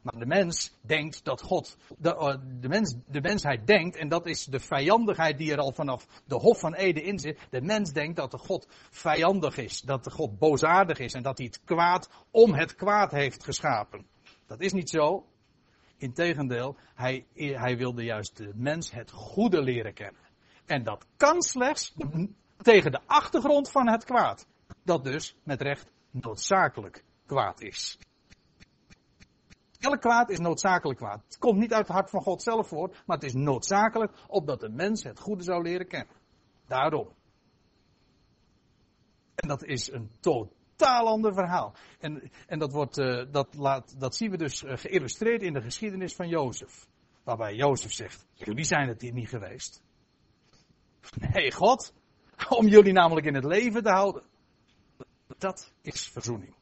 Maar de mens denkt dat God, de, uh, de, mens, de mensheid denkt, en dat is de vijandigheid die er al vanaf de Hof van Eden in zit. De mens denkt dat de God vijandig is, dat de God boosaardig is en dat hij het kwaad om het kwaad heeft geschapen. Dat is niet zo. Integendeel, hij, hij wilde juist de mens het goede leren kennen. En dat kan slechts tegen de achtergrond van het kwaad. Dat dus met recht noodzakelijk kwaad is. Elk kwaad is noodzakelijk kwaad. Het komt niet uit het hart van God zelf voort, maar het is noodzakelijk opdat de mens het goede zou leren kennen. Daarom. En dat is een totaal ander verhaal. En, en dat, wordt, uh, dat, laat, dat zien we dus uh, geïllustreerd in de geschiedenis van Jozef. Waarbij Jozef zegt, jullie zijn het hier niet geweest. Nee, God. Om jullie namelijk in het leven te houden. Dat is verzoening.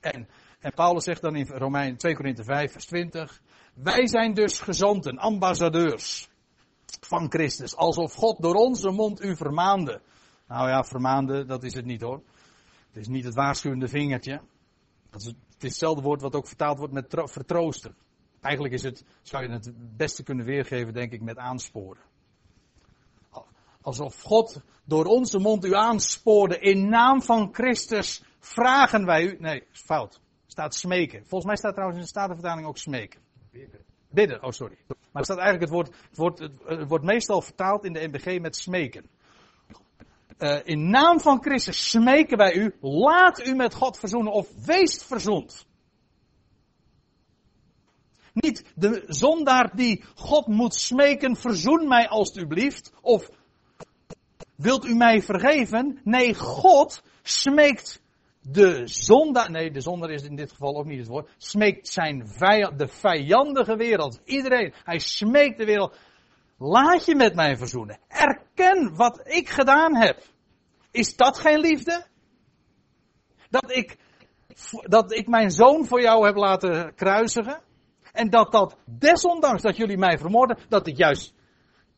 En, en Paulus zegt dan in Romein 2 Korinthe 5 vers 20. Wij zijn dus gezanten, ambassadeurs van Christus. Alsof God door onze mond u vermaande. Nou ja, vermaande, dat is het niet hoor. Het is niet het waarschuwende vingertje. Dat is, het is hetzelfde woord wat ook vertaald wordt met vertroosten. Eigenlijk is het, zou je het beste kunnen weergeven, denk ik, met aansporen. Alsof God door onze mond u aanspoorde. In naam van Christus vragen wij u. Nee, fout. Staat smeken. Volgens mij staat trouwens in de Statenvertaling ook smeken. Bidden. oh sorry. Maar er staat eigenlijk het woord, het wordt, het wordt meestal vertaald in de NBG met smeken. Uh, in naam van Christus smeken wij u, laat u met God verzoenen of wees verzoend. Niet de zondaar die God moet smeken, verzoen mij alstublieft, of wilt u mij vergeven? Nee, God smeekt de zondaar, nee, de zondaar is in dit geval ook niet het woord, smeekt zijn de vijandige wereld, iedereen, hij smeekt de wereld, laat je met mij verzoenen. Erken wat ik gedaan heb. Is dat geen liefde? Dat ik, dat ik mijn zoon voor jou heb laten kruisigen? En dat dat, desondanks dat jullie mij vermoorden, dat ik juist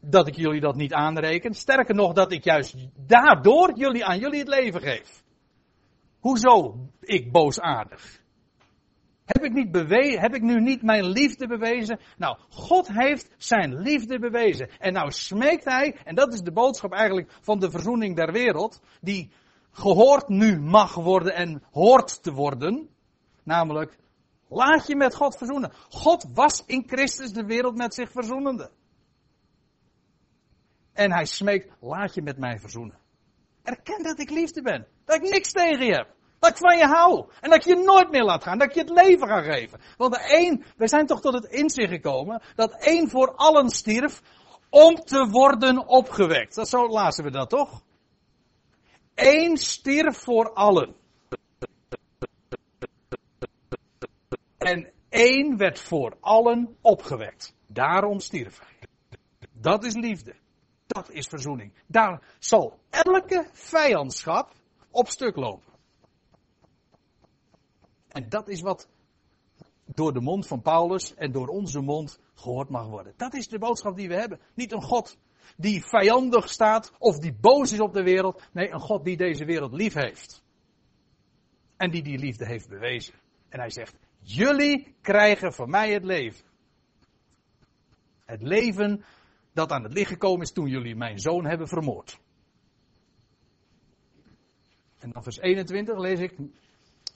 dat ik jullie dat niet aanreken. Sterker nog, dat ik juist daardoor jullie aan jullie het leven geef. Hoezo ik boosaardig? Heb ik, niet bewezen, heb ik nu niet mijn liefde bewezen? Nou, God heeft zijn liefde bewezen. En nou smeekt hij, en dat is de boodschap eigenlijk van de verzoening der wereld, die gehoord nu mag worden en hoort te worden. Namelijk, laat je met God verzoenen. God was in Christus de wereld met zich verzoenende. En hij smeekt, laat je met mij verzoenen. Erken dat ik liefde ben. Dat ik niks tegen je heb. Dat ik van je hou. En dat ik je nooit meer laat gaan. Dat ik je het leven ga geven. Want één, wij zijn toch tot het inzicht gekomen. Dat één voor allen stierf. Om te worden opgewekt. Dat zo lazen we dat toch? Eén stierf voor allen. En één werd voor allen opgewekt. Daarom stierf hij. Dat is liefde. Dat is verzoening. Daar zal elke vijandschap op stuk lopen. En dat is wat door de mond van Paulus en door onze mond gehoord mag worden. Dat is de boodschap die we hebben. Niet een God die vijandig staat of die boos is op de wereld. Nee, een God die deze wereld lief heeft. En die die liefde heeft bewezen. En hij zegt, jullie krijgen van mij het leven. Het leven dat aan het licht gekomen is toen jullie mijn zoon hebben vermoord. En dan vers 21 lees ik,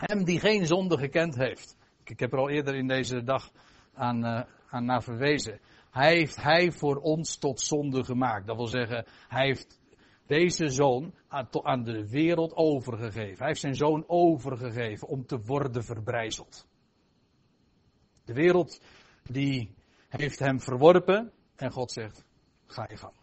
hem die geen zonde gekend heeft. Ik heb er al eerder in deze dag aan, uh, aan naar verwezen. Hij heeft hij voor ons tot zonde gemaakt. Dat wil zeggen, hij heeft deze zoon aan, aan de wereld overgegeven. Hij heeft zijn zoon overgegeven om te worden verbrijzeld. De wereld die heeft hem verworpen en God zegt, ga je gang.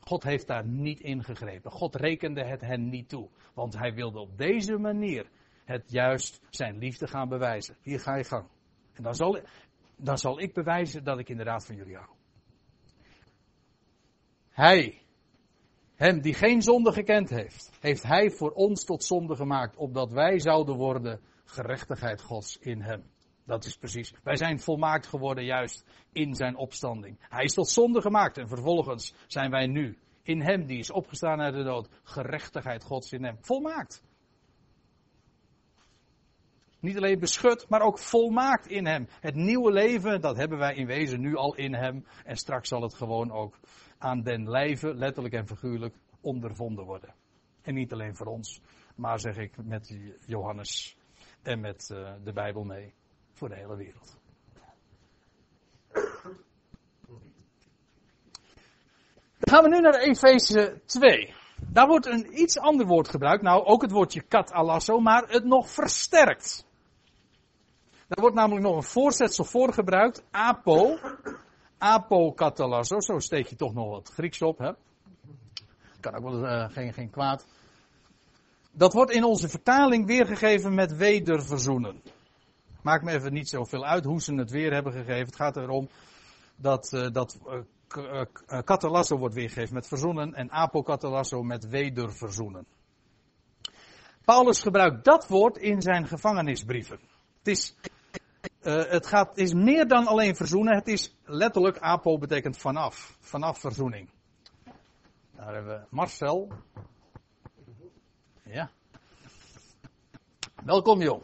God heeft daar niet ingegrepen. God rekende het hen niet toe. Want hij wilde op deze manier het juist zijn liefde gaan bewijzen. Hier ga je gang. En dan zal, dan zal ik bewijzen dat ik inderdaad van jullie hou. Hij, hem die geen zonde gekend heeft, heeft hij voor ons tot zonde gemaakt, opdat wij zouden worden gerechtigheid Gods in hem. Dat is precies. Wij zijn volmaakt geworden juist in zijn opstanding. Hij is tot zonde gemaakt en vervolgens zijn wij nu in hem die is opgestaan uit de dood. Gerechtigheid Gods in hem. Volmaakt. Niet alleen beschut, maar ook volmaakt in hem. Het nieuwe leven, dat hebben wij in wezen nu al in hem. En straks zal het gewoon ook aan den lijve, letterlijk en figuurlijk, ondervonden worden. En niet alleen voor ons, maar zeg ik met Johannes en met uh, de Bijbel mee. Voor de hele wereld. Dan gaan we nu naar Efeze 2. Daar wordt een iets ander woord gebruikt. Nou, ook het woordje kat alasso, maar het nog versterkt. Daar wordt namelijk nog een voorzetsel voor gebruikt. Apo. Apo katalasso. Zo steek je toch nog wat Grieks op, hè? Kan ook wel uh, geen, geen kwaad. Dat wordt in onze vertaling weergegeven met wederverzoenen. Maakt me even niet zoveel uit hoe ze het weer hebben gegeven. Het gaat erom dat, uh, dat uh, katalasso wordt weergegeven met verzoenen en apokatalasso met wederverzoenen. Paulus gebruikt dat woord in zijn gevangenisbrieven. Het is, uh, het gaat, is meer dan alleen verzoenen. Het is letterlijk, apo betekent vanaf. Vanaf verzoening. Daar hebben we Marcel. Ja. Welkom joh.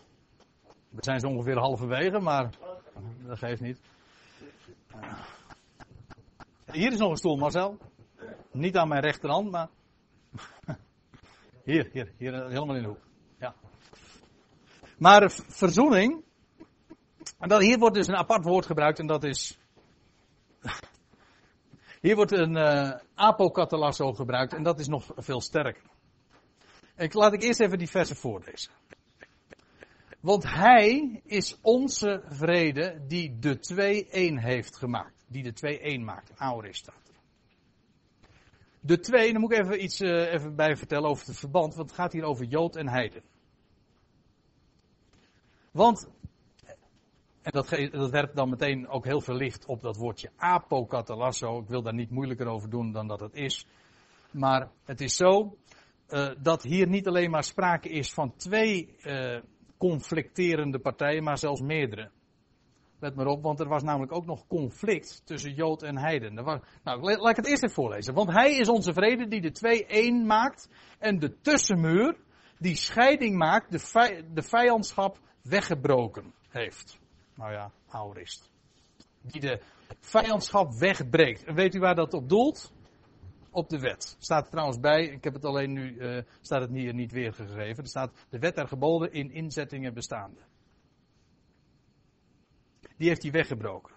We zijn zo ongeveer halverwege, maar dat geeft niet. Hier is nog een stoel, Marcel. Niet aan mijn rechterhand, maar. Hier, hier, hier, helemaal in de hoek. Ja. Maar verzoening. En dat, hier wordt dus een apart woord gebruikt en dat is. Hier wordt een uh, apokatalasso gebruikt en dat is nog veel sterker. En laat ik eerst even die versen voorlezen. Want hij is onze vrede die de twee één heeft gemaakt. Die de twee één maakt. Aorist staat. De twee, daar moet ik even iets uh, even bij vertellen over het verband. Want het gaat hier over Jood en Heiden. Want, en dat, dat werpt dan meteen ook heel veel licht op dat woordje apokatalasso. Ik wil daar niet moeilijker over doen dan dat het is. Maar het is zo uh, dat hier niet alleen maar sprake is van twee uh, conflicterende partijen, maar zelfs meerdere. Let maar op, want er was namelijk ook nog conflict tussen Jood en Heiden. Nou, laat ik het eerst even voorlezen. Want hij is onze vrede die de twee één maakt en de tussenmuur die scheiding maakt, de, de vijandschap weggebroken heeft. Nou ja, aorist. Die de vijandschap wegbreekt. En weet u waar dat op doelt? Op de wet. Staat er trouwens bij, ik heb het alleen nu, uh, staat het hier niet weergegeven. Er staat de wet der geboden in inzettingen bestaande. Die heeft hij weggebroken.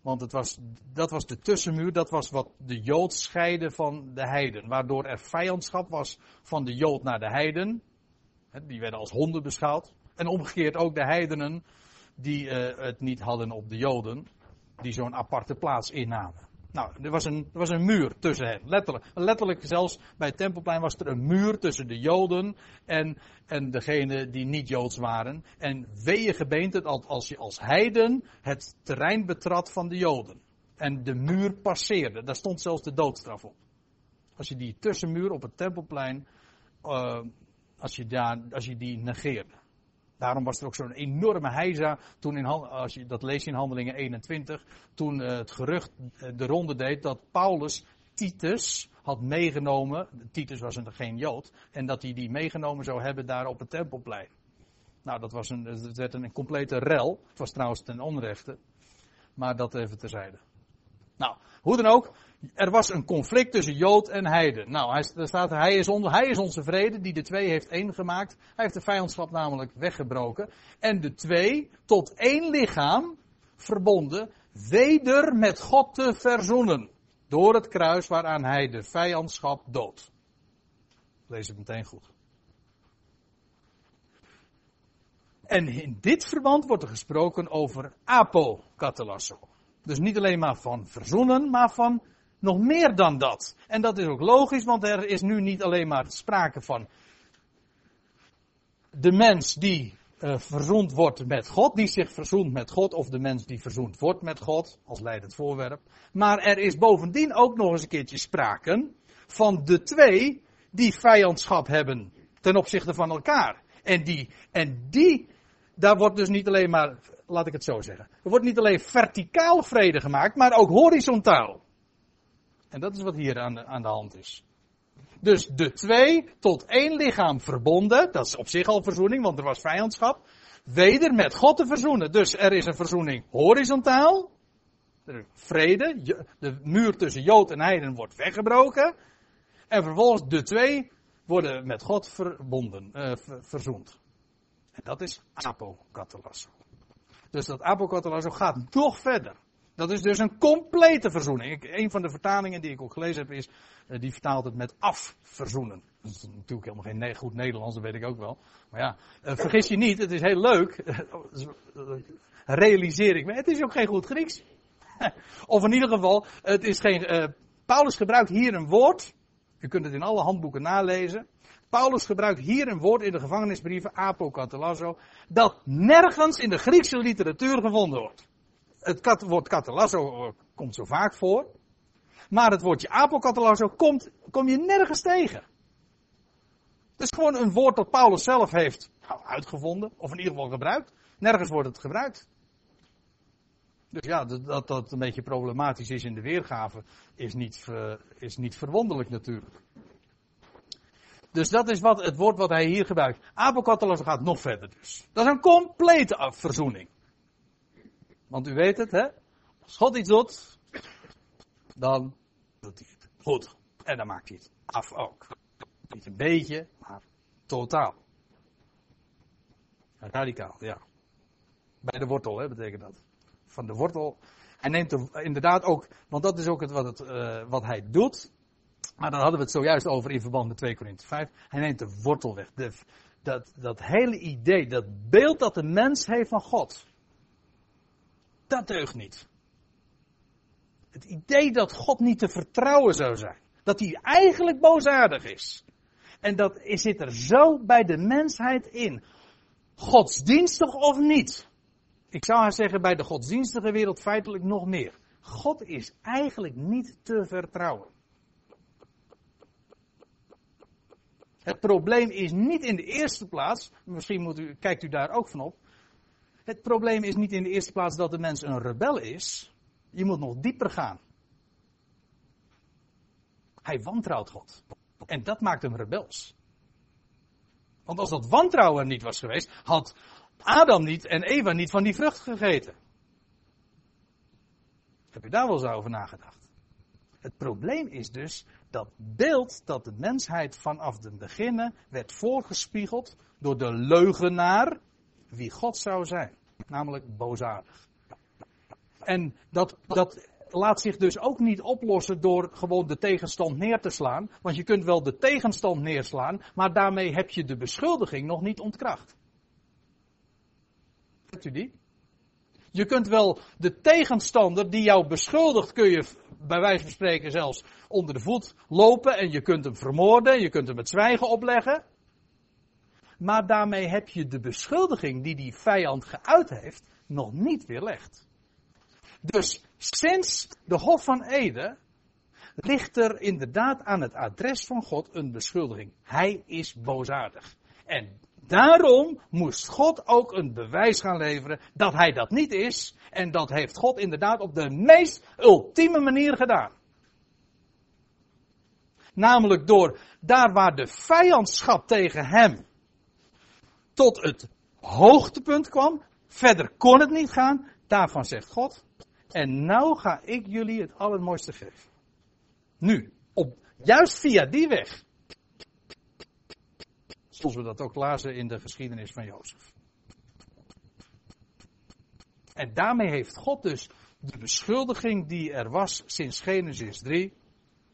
Want het was, dat was de tussenmuur, dat was wat de Jood scheidde van de heiden. Waardoor er vijandschap was van de Jood naar de heiden. Die werden als honden beschouwd. En omgekeerd ook de heidenen die uh, het niet hadden op de Joden. Die zo'n aparte plaats innamen. Nou, er was, een, er was een muur tussen hen. Letterlijk, letterlijk zelfs bij het Tempelplein was er een muur tussen de Joden en, en degenen die niet Joods waren. En weeën gebeent het als je als heiden het terrein betrad van de Joden. En de muur passeerde. Daar stond zelfs de doodstraf op. Als je die tussenmuur op het Tempelplein, uh, als, je daar, als je die negeerde. Daarom was er ook zo'n enorme heisa toen in, als je dat leest in Handelingen 21, toen uh, het gerucht uh, de ronde deed dat Paulus Titus had meegenomen, Titus was een, geen Jood, en dat hij die meegenomen zou hebben daar op het tempelplein. Nou, dat was een, het werd een complete rel. Het was trouwens ten onrechte. Maar dat even terzijde. Nou, hoe dan ook, er was een conflict tussen Jood en Heiden. Nou, hij, er staat, hij is, onder, hij is onze vrede, die de twee heeft één gemaakt. Hij heeft de vijandschap namelijk weggebroken. En de twee tot één lichaam verbonden, weder met God te verzoenen. Door het kruis waaraan hij de vijandschap doodt. Lees het meteen goed. En in dit verband wordt er gesproken over apokatalasso. Dus niet alleen maar van verzoenen, maar van nog meer dan dat. En dat is ook logisch, want er is nu niet alleen maar sprake van de mens die uh, verzoend wordt met God, die zich verzoent met God, of de mens die verzoend wordt met God, als leidend voorwerp. Maar er is bovendien ook nog eens een keertje sprake van de twee die vijandschap hebben ten opzichte van elkaar. En die, en die, daar wordt dus niet alleen maar, laat ik het zo zeggen, er wordt niet alleen verticaal vrede gemaakt, maar ook horizontaal. En dat is wat hier aan de, aan de hand is. Dus de twee tot één lichaam verbonden. Dat is op zich al verzoening, want er was vijandschap. Weder met God te verzoenen. Dus er is een verzoening horizontaal. Vrede. De muur tussen Jood en Heiden wordt weggebroken. En vervolgens de twee worden met God verbonden, uh, verzoend. En dat is apokatalasso. Dus dat apokatalasso gaat nog verder. Dat is dus een complete verzoening. Een van de vertalingen die ik ook gelezen heb is, uh, die vertaalt het met afverzoenen. Dat is natuurlijk helemaal geen goed Nederlands, dat weet ik ook wel. Maar ja, uh, vergis je niet, het is heel leuk. realiseer ik me, het is ook geen goed Grieks. of in ieder geval, het is geen, Paulus gebruikt hier een woord. U kunt het in alle handboeken nalezen. Paulus gebruikt hier een woord in de gevangenisbrieven, apokatalasso, dat nergens in de Griekse literatuur gevonden wordt. Het woord katalasso komt zo vaak voor. Maar het woordje apokatalasso komt, kom je nergens tegen. Het is gewoon een woord dat Paulus zelf heeft nou, uitgevonden, of in ieder geval gebruikt. Nergens wordt het gebruikt. Dus ja, dat dat een beetje problematisch is in de weergave, is niet, is niet verwonderlijk natuurlijk. Dus dat is wat, het woord wat hij hier gebruikt. Apokatalos gaat nog verder dus. Dat is een complete verzoening. Want u weet het, hè? Als God iets doet, dan doet hij het goed. En dan maakt hij het af ook. Niet een beetje, maar totaal. Radicaal, ja. Bij de wortel, hè, betekent dat. Van de wortel. Hij neemt er inderdaad ook, want dat is ook het, wat, het, uh, wat hij doet. Maar dan hadden we het zojuist over in verband met 2 Korinthe 5. Hij neemt de wortel weg. De, dat, dat hele idee, dat beeld dat de mens heeft van God. Dat deugt niet. Het idee dat God niet te vertrouwen zou zijn. Dat hij eigenlijk boosaardig is. En dat zit er zo bij de mensheid in. Godsdienstig of niet. Ik zou haar zeggen bij de godsdienstige wereld feitelijk nog meer. God is eigenlijk niet te vertrouwen. Het probleem is niet in de eerste plaats, misschien moet u, kijkt u daar ook van op. Het probleem is niet in de eerste plaats dat de mens een rebel is. Je moet nog dieper gaan. Hij wantrouwt God. En dat maakt hem rebels. Want als dat wantrouwen niet was geweest, had Adam niet en Eva niet van die vrucht gegeten. Heb je daar wel eens over nagedacht? Het probleem is dus dat beeld dat de mensheid vanaf het begin werd voorgespiegeld door de leugenaar wie God zou zijn. Namelijk boosaardig. En dat, dat laat zich dus ook niet oplossen door gewoon de tegenstand neer te slaan. Want je kunt wel de tegenstand neerslaan, maar daarmee heb je de beschuldiging nog niet ontkracht. Hebt u die? Je kunt wel de tegenstander die jou beschuldigt, kun je bij wijze van spreken zelfs onder de voet lopen en je kunt hem vermoorden, je kunt hem het zwijgen opleggen. Maar daarmee heb je de beschuldiging die die vijand geuit heeft nog niet weerlegd. Dus sinds de Hof van Ede ligt er inderdaad aan het adres van God een beschuldiging. Hij is boosaardig. En Daarom moest God ook een bewijs gaan leveren dat hij dat niet is. En dat heeft God inderdaad op de meest ultieme manier gedaan. Namelijk door daar waar de vijandschap tegen hem tot het hoogtepunt kwam, verder kon het niet gaan, daarvan zegt God. En nou ga ik jullie het allermooiste geven. Nu, op, juist via die weg. Zoals we dat ook lazen in de geschiedenis van Jozef. En daarmee heeft God dus de beschuldiging die er was sinds Genesis 3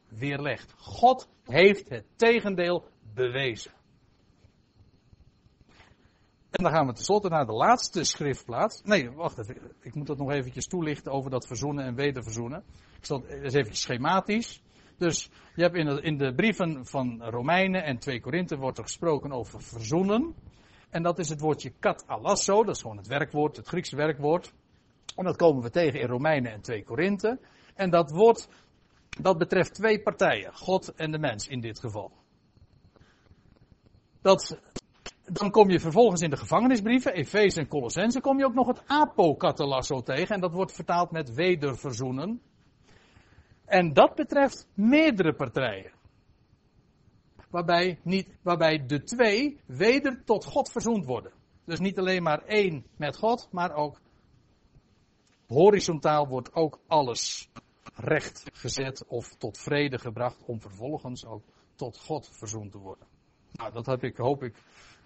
weerlegd. God heeft het tegendeel bewezen. En dan gaan we tenslotte naar de laatste schriftplaats. Nee, wacht even. Ik moet dat nog eventjes toelichten over dat verzoenen en wederverzoenen. Ik zal eens even schematisch. Dus je hebt in de, in de brieven van Romeinen en 2 Korinthe wordt er gesproken over verzoenen. En dat is het woordje katalasso, dat is gewoon het werkwoord, het Griekse werkwoord. En dat komen we tegen in Romeinen en 2 Korinthe. En dat woord, dat betreft twee partijen, God en de mens in dit geval. Dat, dan kom je vervolgens in de gevangenisbrieven, Efeze en Colossense, kom je ook nog het apokatalasso tegen. En dat wordt vertaald met wederverzoenen. En dat betreft meerdere partijen. waarbij, niet, waarbij de twee weder tot God verzoend worden. Dus niet alleen maar één met God, maar ook horizontaal wordt ook alles recht gezet of tot vrede gebracht om vervolgens ook tot God verzoend te worden. Nou, dat heb ik, hoop ik,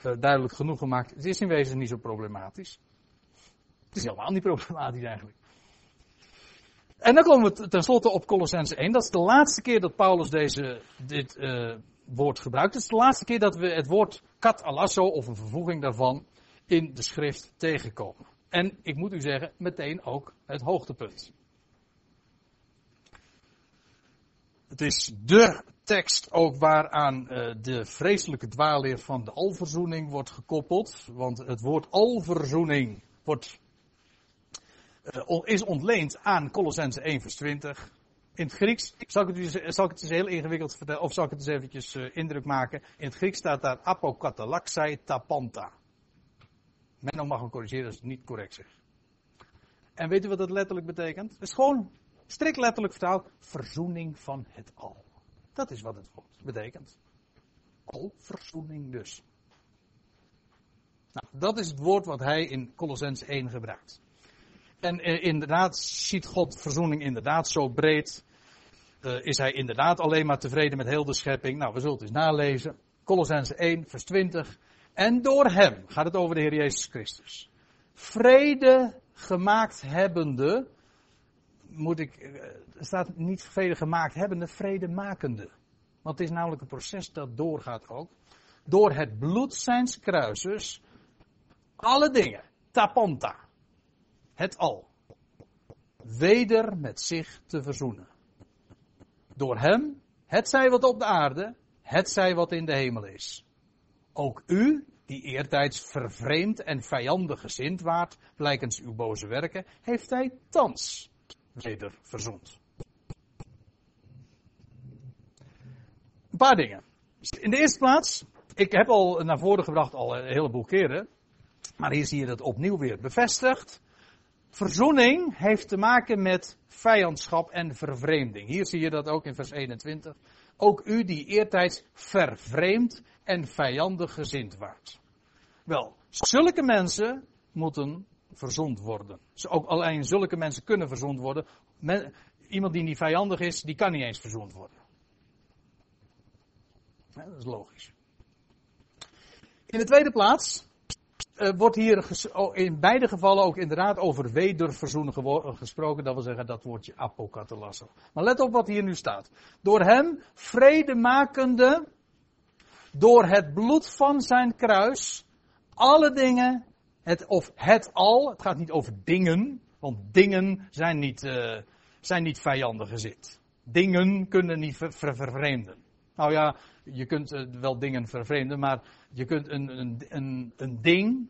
duidelijk genoeg gemaakt. Het is in wezen niet zo problematisch. Het is helemaal niet problematisch eigenlijk. En dan komen we tenslotte op Colossense 1. Dat is de laatste keer dat Paulus deze, dit uh, woord gebruikt. Het is de laatste keer dat we het woord kat alasso of een vervoeging daarvan in de schrift tegenkomen. En ik moet u zeggen, meteen ook het hoogtepunt. Het is de tekst ook waaraan uh, de vreselijke dwaalleer van de alverzoening wordt gekoppeld. Want het woord alverzoening wordt, uh, is ontleend aan Colossense 1 vers 20. In het Grieks, zal ik het, zal ik het eens heel ingewikkeld vertellen, of zal ik het eens eventjes uh, indruk maken. In het Grieks staat daar apokatalaxai tapanta. Men mag me corrigeren als het niet correct zeg. En weet u wat dat letterlijk betekent? Het is gewoon strikt letterlijk vertaald, verzoening van het al. Dat is wat het woord betekent. Al verzoening dus. Nou, dat is het woord wat hij in Colossens 1 gebruikt. En eh, inderdaad ziet God verzoening inderdaad zo breed. Uh, is hij inderdaad alleen maar tevreden met heel de schepping? Nou, we zullen het eens nalezen. Colossens 1, vers 20. En door hem gaat het over de Heer Jezus Christus. Vrede gemaakt hebbende moet ik, eh, er staat niet vrede gemaakt hebbende, vrede makende. Want het is namelijk een proces dat doorgaat ook. Door het bloed zijns kruises, alle dingen, tapanta, het al, weder met zich te verzoenen. Door hem, het zij wat op de aarde, het zij wat in de hemel is. Ook u, die eertijds vervreemd en vijandig gezind waart, blijkens uw boze werken, heeft hij thans weder verzoend. Een paar dingen. In de eerste plaats, ik heb al naar voren gebracht al een heleboel keren, maar hier zie je dat opnieuw weer bevestigd. Verzoening heeft te maken met vijandschap en vervreemding. Hier zie je dat ook in vers 21. Ook u die eertijds vervreemd en vijandig gezind waart. Wel, zulke mensen moeten verzond worden. Ook alleen zulke mensen kunnen verzond worden. iemand die niet vijandig is, die kan niet eens verzond worden. dat is logisch. In de tweede plaats uh, wordt hier in beide gevallen ook inderdaad over wederverzoenen gesproken. Dat wil zeggen dat woordje apokatalasso. Maar let op wat hier nu staat. Door hem vrede makende, door het bloed van zijn kruis, alle dingen het, of het al, het gaat niet over dingen, want dingen zijn niet, uh, zijn niet gezit. Dingen kunnen niet ver, ver, vervreemden. Nou ja, je kunt uh, wel dingen vervreemden, maar je kunt een, een, een, een ding,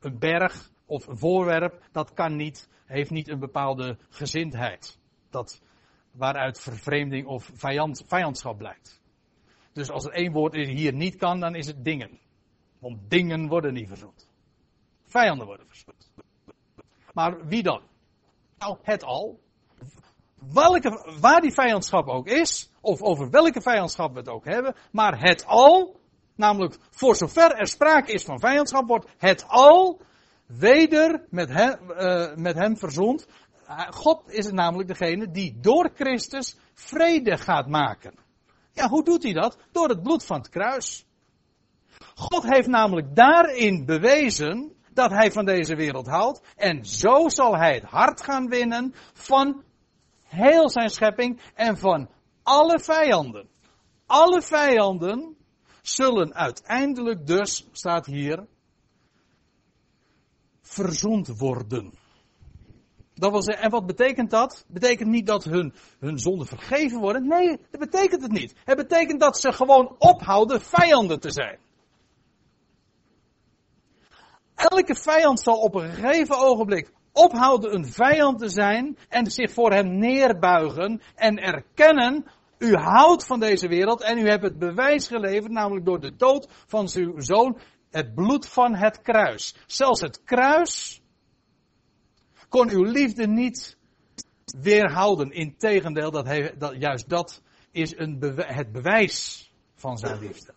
een berg of een voorwerp, dat kan niet, heeft niet een bepaalde gezindheid. Dat, waaruit vervreemding of vijand, vijandschap blijkt. Dus als er één woord hier niet kan, dan is het dingen. Want dingen worden niet verzoend. Vijanden worden verzoend. Maar wie dan? Nou, het al. Welke, waar die vijandschap ook is, of over welke vijandschap we het ook hebben, maar het al, namelijk voor zover er sprake is van vijandschap, wordt het al weder met hem, uh, met hem verzond. God is namelijk degene die door Christus vrede gaat maken. Ja, hoe doet hij dat? Door het bloed van het kruis. God heeft namelijk daarin bewezen dat hij van deze wereld houdt. En zo zal hij het hart gaan winnen van heel zijn schepping en van alle vijanden. Alle vijanden zullen uiteindelijk dus, staat hier, verzoend worden. Dat wil zeggen, en wat betekent dat? Betekent niet dat hun, hun zonden vergeven worden. Nee, dat betekent het niet. Het betekent dat ze gewoon ophouden vijanden te zijn. Elke vijand zal op een gegeven ogenblik ophouden een vijand te zijn en zich voor hem neerbuigen en erkennen, u houdt van deze wereld en u hebt het bewijs geleverd, namelijk door de dood van uw zoon, het bloed van het kruis. Zelfs het kruis kon uw liefde niet weerhouden. Integendeel, dat, dat juist dat is een het bewijs van zijn liefde.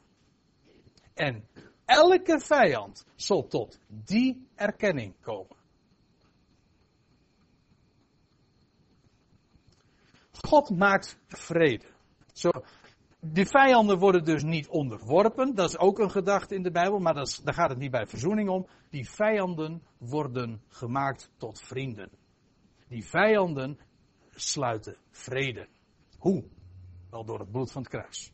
En elke vijand zal tot die erkenning komen. God maakt vrede. Zo, die vijanden worden dus niet onderworpen. Dat is ook een gedachte in de Bijbel, maar dat daar gaat het niet bij verzoening om. Die vijanden worden gemaakt tot vrienden. Die vijanden sluiten vrede. Hoe? Wel door het bloed van het kruis.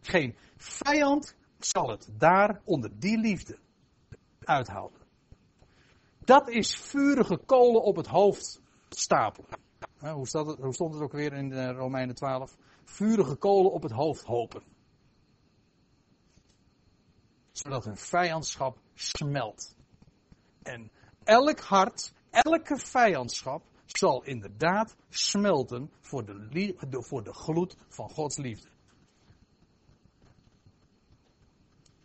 Geen vijand zal het daar onder die liefde uithouden. Dat is vurige kolen op het hoofd stapelen. Hoe, het, hoe stond het ook weer in de Romeinen 12? Vurige kolen op het hoofd hopen. Zodat hun vijandschap smelt. En elk hart, elke vijandschap zal inderdaad smelten voor de, voor de gloed van Gods liefde.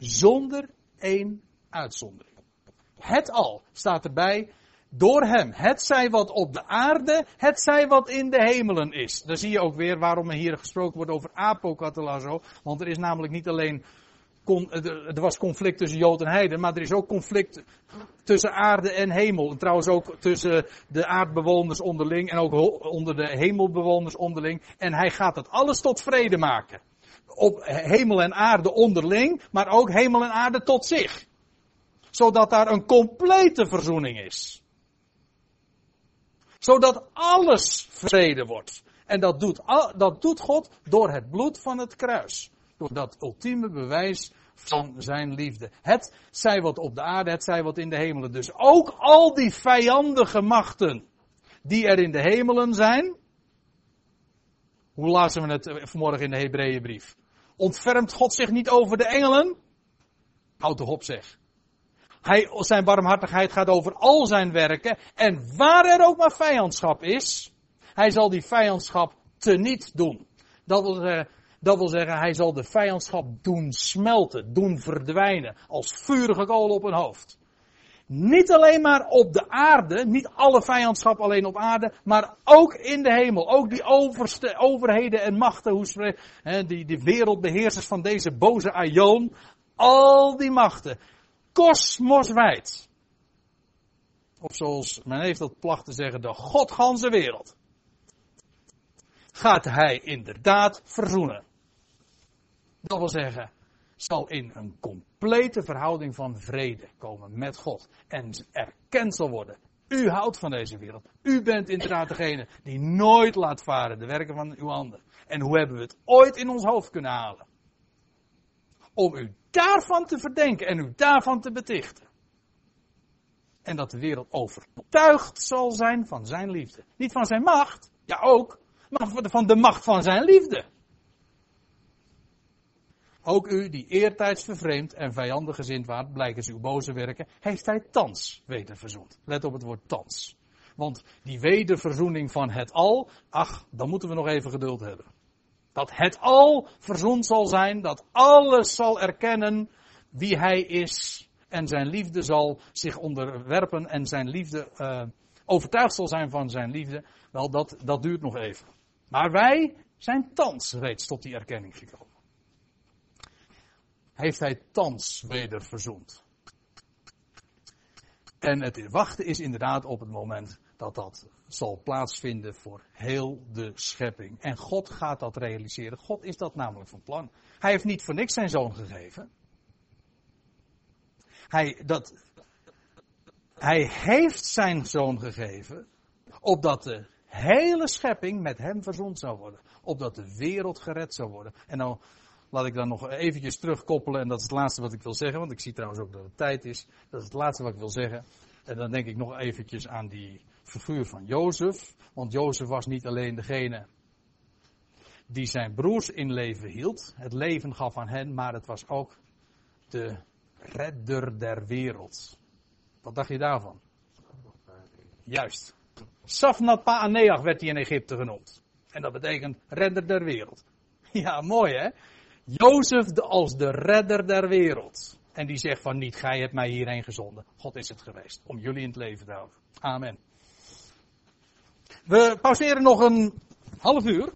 Zonder één uitzondering. Het al staat erbij door hem. Het zij wat op de aarde, het zij wat in de hemelen is. Dan zie je ook weer waarom er hier gesproken wordt over apokatalazo. Want er is namelijk niet alleen, er was conflict tussen Jood en Heiden, maar er is ook conflict tussen aarde en hemel. En trouwens ook tussen de aardbewoners onderling en ook onder de hemelbewoners onderling. En hij gaat het alles tot vrede maken. Op hemel en aarde onderling, maar ook hemel en aarde tot zich. Zodat daar een complete verzoening is zodat alles vrede wordt. En dat doet, dat doet God door het bloed van het kruis. Door dat ultieme bewijs van zijn liefde. Het zij wat op de aarde, het zij wat in de hemelen. Dus ook al die vijandige machten die er in de hemelen zijn. Hoe lazen we het vanmorgen in de Hebreeënbrief? Ontfermt God zich niet over de engelen? Houd toch op zeg. Hij, zijn barmhartigheid gaat over al zijn werken. En waar er ook maar vijandschap is, hij zal die vijandschap teniet doen. Dat wil, zeggen, dat wil zeggen, hij zal de vijandschap doen smelten, doen verdwijnen. Als vurige kool op een hoofd. Niet alleen maar op de aarde, niet alle vijandschap alleen op aarde, maar ook in de hemel. Ook die overste, overheden en machten, hoe die, die wereldbeheersers van deze boze Aion. Al die machten, kosmoswijd. Of zoals men heeft dat placht te zeggen, de godganse wereld. Gaat hij inderdaad verzoenen. Dat wil zeggen, zal in een complete verhouding van vrede komen met God. En erkend zal worden. U houdt van deze wereld. U bent inderdaad degene die nooit laat varen de werken van uw handen. En hoe hebben we het ooit in ons hoofd kunnen halen? Om u daarvan te verdenken en u daarvan te betichten. En dat de wereld overtuigd zal zijn van zijn liefde. Niet van zijn macht, ja ook, maar van de macht van zijn liefde. Ook u die eertijds vervreemd en vijandig gezind waart, blijkens uw boze werken, heeft hij thans wederverzoend. Let op het woord thans. Want die wederverzoening van het al, ach, dan moeten we nog even geduld hebben. Dat het al verzoend zal zijn, dat alles zal erkennen wie hij is. En zijn liefde zal zich onderwerpen en zijn liefde uh, overtuigd zal zijn van zijn liefde. Wel, dat, dat duurt nog even. Maar wij zijn thans reeds tot die erkenning gekomen. Heeft hij thans weder verzoend. En het wachten is inderdaad op het moment dat dat zal plaatsvinden voor heel de schepping. En God gaat dat realiseren. God is dat namelijk van plan. Hij heeft niet voor niks zijn zoon gegeven. Hij, dat, hij heeft zijn zoon gegeven, opdat de hele schepping met hem verzond zou worden. Opdat de wereld gered zou worden. En dan laat ik dan nog eventjes terugkoppelen, en dat is het laatste wat ik wil zeggen, want ik zie trouwens ook dat het tijd is. Dat is het laatste wat ik wil zeggen. En dan denk ik nog eventjes aan die figuur van Jozef. Want Jozef was niet alleen degene die zijn broers in leven hield, het leven gaf aan hen, maar het was ook de redder der wereld. Wat dacht je daarvan? Juist. Safnat Paaneach werd hij in Egypte genoemd. En dat betekent redder der wereld. Ja, mooi hè? Jozef als de redder der wereld. En die zegt van niet, gij hebt mij hierheen gezonden. God is het geweest om jullie in het leven te houden. Amen. We pauzeren nog een half uur.